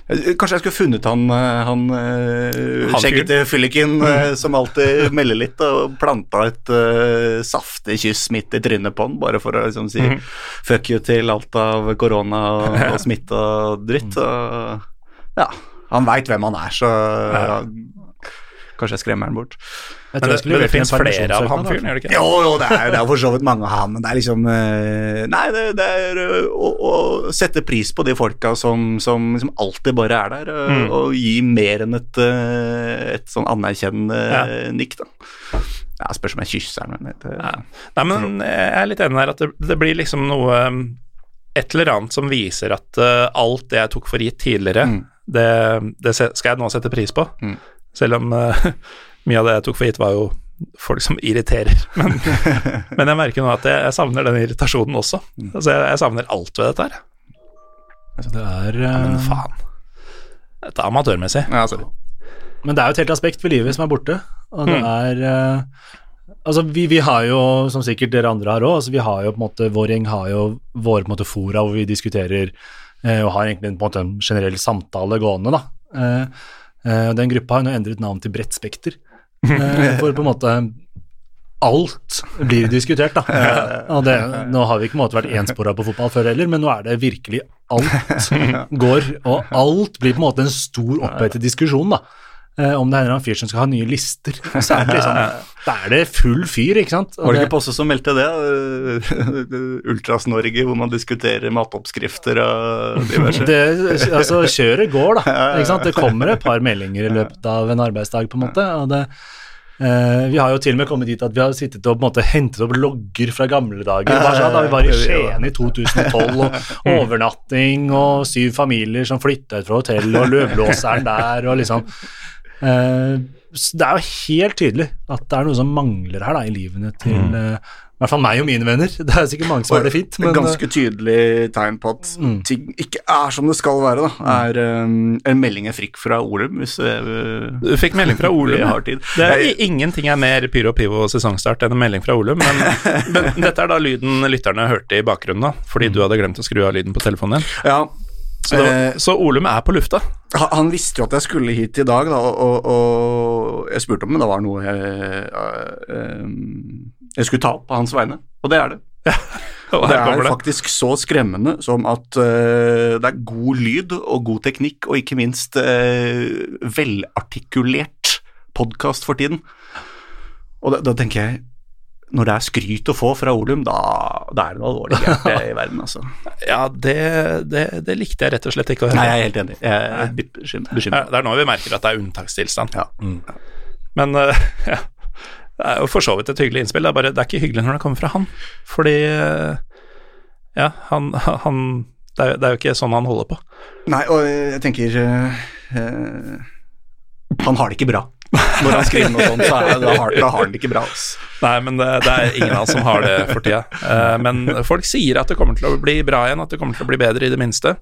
Speaker 2: Kanskje jeg skulle funnet han, eh, han, uh,
Speaker 1: Han
Speaker 2: skjeggete fylliken eh, som alltid melder litt, og planta et uh, saftig kyss midt i trynet på han, bare for å liksom si
Speaker 1: Mhm.
Speaker 2: fuck you til alt av korona og, og smitte og dritt. Og, ja, han veit hvem han er, så ja, kanskje jeg skremmer han bort.
Speaker 3: Jeg
Speaker 1: Men det, men det fins flere av han fyren, gjør det ikke?
Speaker 2: Jo, jo, det er, det er for så vidt mange av ham, men det er liksom eh, Nei, det, det er eh, å, å sette pris på de folka som, som som alltid bare er der, eh,
Speaker 1: Mm.
Speaker 2: og gi mer enn et, et sånn anerkjennende
Speaker 1: Ja.
Speaker 2: nikk, da. Ja, spørs om jeg kysser den, men det,
Speaker 1: Ja. Nei, men jeg er litt enig her at det, det blir liksom noe Et eller annet som viser at alt det jeg tok for gitt tidligere,
Speaker 2: Mm.
Speaker 1: det, det skal jeg nå sette pris på.
Speaker 2: Mm.
Speaker 1: Selv om uh, mye av det jeg tok for gitt, var jo folk som irriterer. Men, men jeg merker nå at jeg, jeg savner den irritasjonen også.
Speaker 2: Mm.
Speaker 1: Altså, jeg, jeg savner alt ved dette her.
Speaker 3: Det er,
Speaker 1: Ja, men
Speaker 3: eh,
Speaker 1: faen. Dette er amatørmessig.
Speaker 2: ja, sorry.
Speaker 3: Men det er jo et helt aspekt ved livet som er borte, og det
Speaker 1: Mm.
Speaker 3: er uh... Altså, vi, vi har jo, som sikkert dere andre har òg, altså vi har jo på en måte, vår gjeng har jo våre på en måte fora hvor vi diskuterer eh, og har egentlig på en måte en generell samtale gående, da. Eh, den gruppa har nå endret navn til Bredt Spekter, eh, for på en måte alt blir diskutert, da. Og det, nå har vi ikke på en måte vært enspora på fotball før heller, men nå er det virkelig alt går, og alt blir på en måte en stor opphetet diskusjon, da. Eh, om det er en eller annen fyr som skal ha nye lister, så er det liksom Da er det full fyr, ikke sant? Og
Speaker 2: Var det ikke Posse som meldte det? Ultras-Norge, hvor man diskuterer matoppskrifter og diverse.
Speaker 3: det, altså, kjøret går, da. Ikke sant? Det kommer et par meldinger i løpet av en arbeidsdag, på en måte. Og det, Uh, vi har jo til og med kommet dit at vi har sittet og på en måte hentet opp logger fra gamle dager. Sånn, da vi var i Skien i 2012, og overnatting og syv familier som flytta ut fra hotellet, og løvblåseren der, og liksom så Det er jo helt tydelig at det er noe som mangler her da, i livene til eh, i hvert fall meg og mine venner. Det er sikkert mange som har det fint, men eh,
Speaker 2: ganske tydelig tegn på at
Speaker 3: Mm.
Speaker 2: ting ikke er som det skal være, da, er um, en melding jeg fikk fra Olum, hvis jeg
Speaker 1: Du fikk melding fra Olum.
Speaker 2: har tid.
Speaker 1: Det er
Speaker 2: Jeg-
Speaker 1: ingenting er mer pyro pivo sesongstart enn en melding fra Olum, men, men dette er da lyden lytterne hørte i bakgrunnen, da, fordi du hadde glemt å skru av lyden på telefonen din.
Speaker 2: ja,
Speaker 1: Så, var,
Speaker 2: eh,
Speaker 1: så Olum er på lufta.
Speaker 2: han- visste jo at jeg skulle hit i dag, da, og, og, jeg spurte om det var noe jeg, eh, jeg skulle ta opp på hans vegne, og det er det.
Speaker 1: Ja,
Speaker 2: Og det er
Speaker 1: det.
Speaker 2: faktisk så skremmende som at uh, det er god lyd og god teknikk, og ikke minst uh, velartikulert podkast for tiden. Og da, da tenker jeg når det er skryt å få fra Olum, da, da er det noe alvorlig gærent i verden, altså.
Speaker 1: Ja, det, det, det likte jeg rett og slett ikke å høre.
Speaker 2: Nei, jeg er helt enig. Jeg er litt bekymra.
Speaker 1: Det er nå vi merker at det er unntakstilstand.
Speaker 2: Ja.
Speaker 1: Men uh, ja, det er jo for så vidt et hyggelig innspill. Det er bare det er ikke hyggelig når det kommer fra han. Fordi eh, ja, han, han det, er, det er jo ikke sånn han holder på.
Speaker 2: Nei, og jeg tenker uh, Han har det ikke bra. Når han skriver noe sånt, så er, da, har, da har han det ikke bra. Ass.
Speaker 1: Nei, men det, det er ingen av oss som har det for tida. Uh, men folk sier at det kommer til å bli bra igjen, at det kommer til å bli bedre i det minste.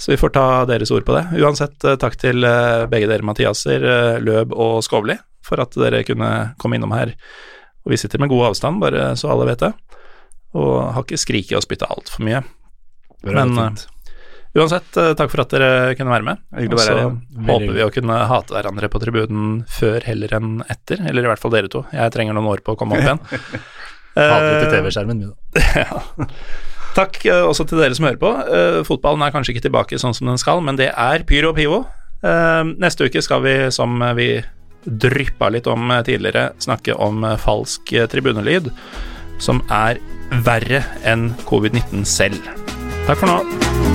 Speaker 1: Så vi får ta deres ord på det. Uansett, eh, takk til eh, begge dere, Mathiaser, Løb og Skovli, for at dere kunne komme innom her. Og vi sitter med god avstand, bare så alle vet det. Og har ikke skriket og spytta altfor mye.
Speaker 3: er
Speaker 1: Men. Uansett, eh, takk for at dere kunne være med.
Speaker 2: Hyggelig å være her,
Speaker 3: igjen.
Speaker 1: håper vi å kunne hate hverandre på tribunen før heller enn etter, eller i hvert fall dere to. Jeg trenger noen år på å komme opp igjen.
Speaker 3: Hater til
Speaker 1: Eh,
Speaker 3: TV-skjermen, vi da.
Speaker 1: Takk eh, også til dere som hører på. Fotballen er kanskje ikke tilbake sånn som den skal, men det er Pyro og Pivo. Neste uke skal vi, som vi dryppa litt om tidligere, snakke om falsk tribunelyd, som er verre enn covid-19 selv. Takk for nå.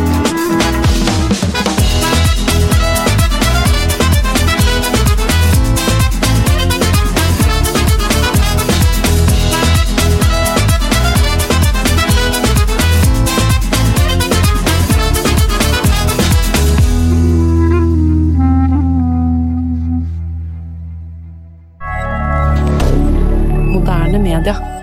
Speaker 4: Moderne media.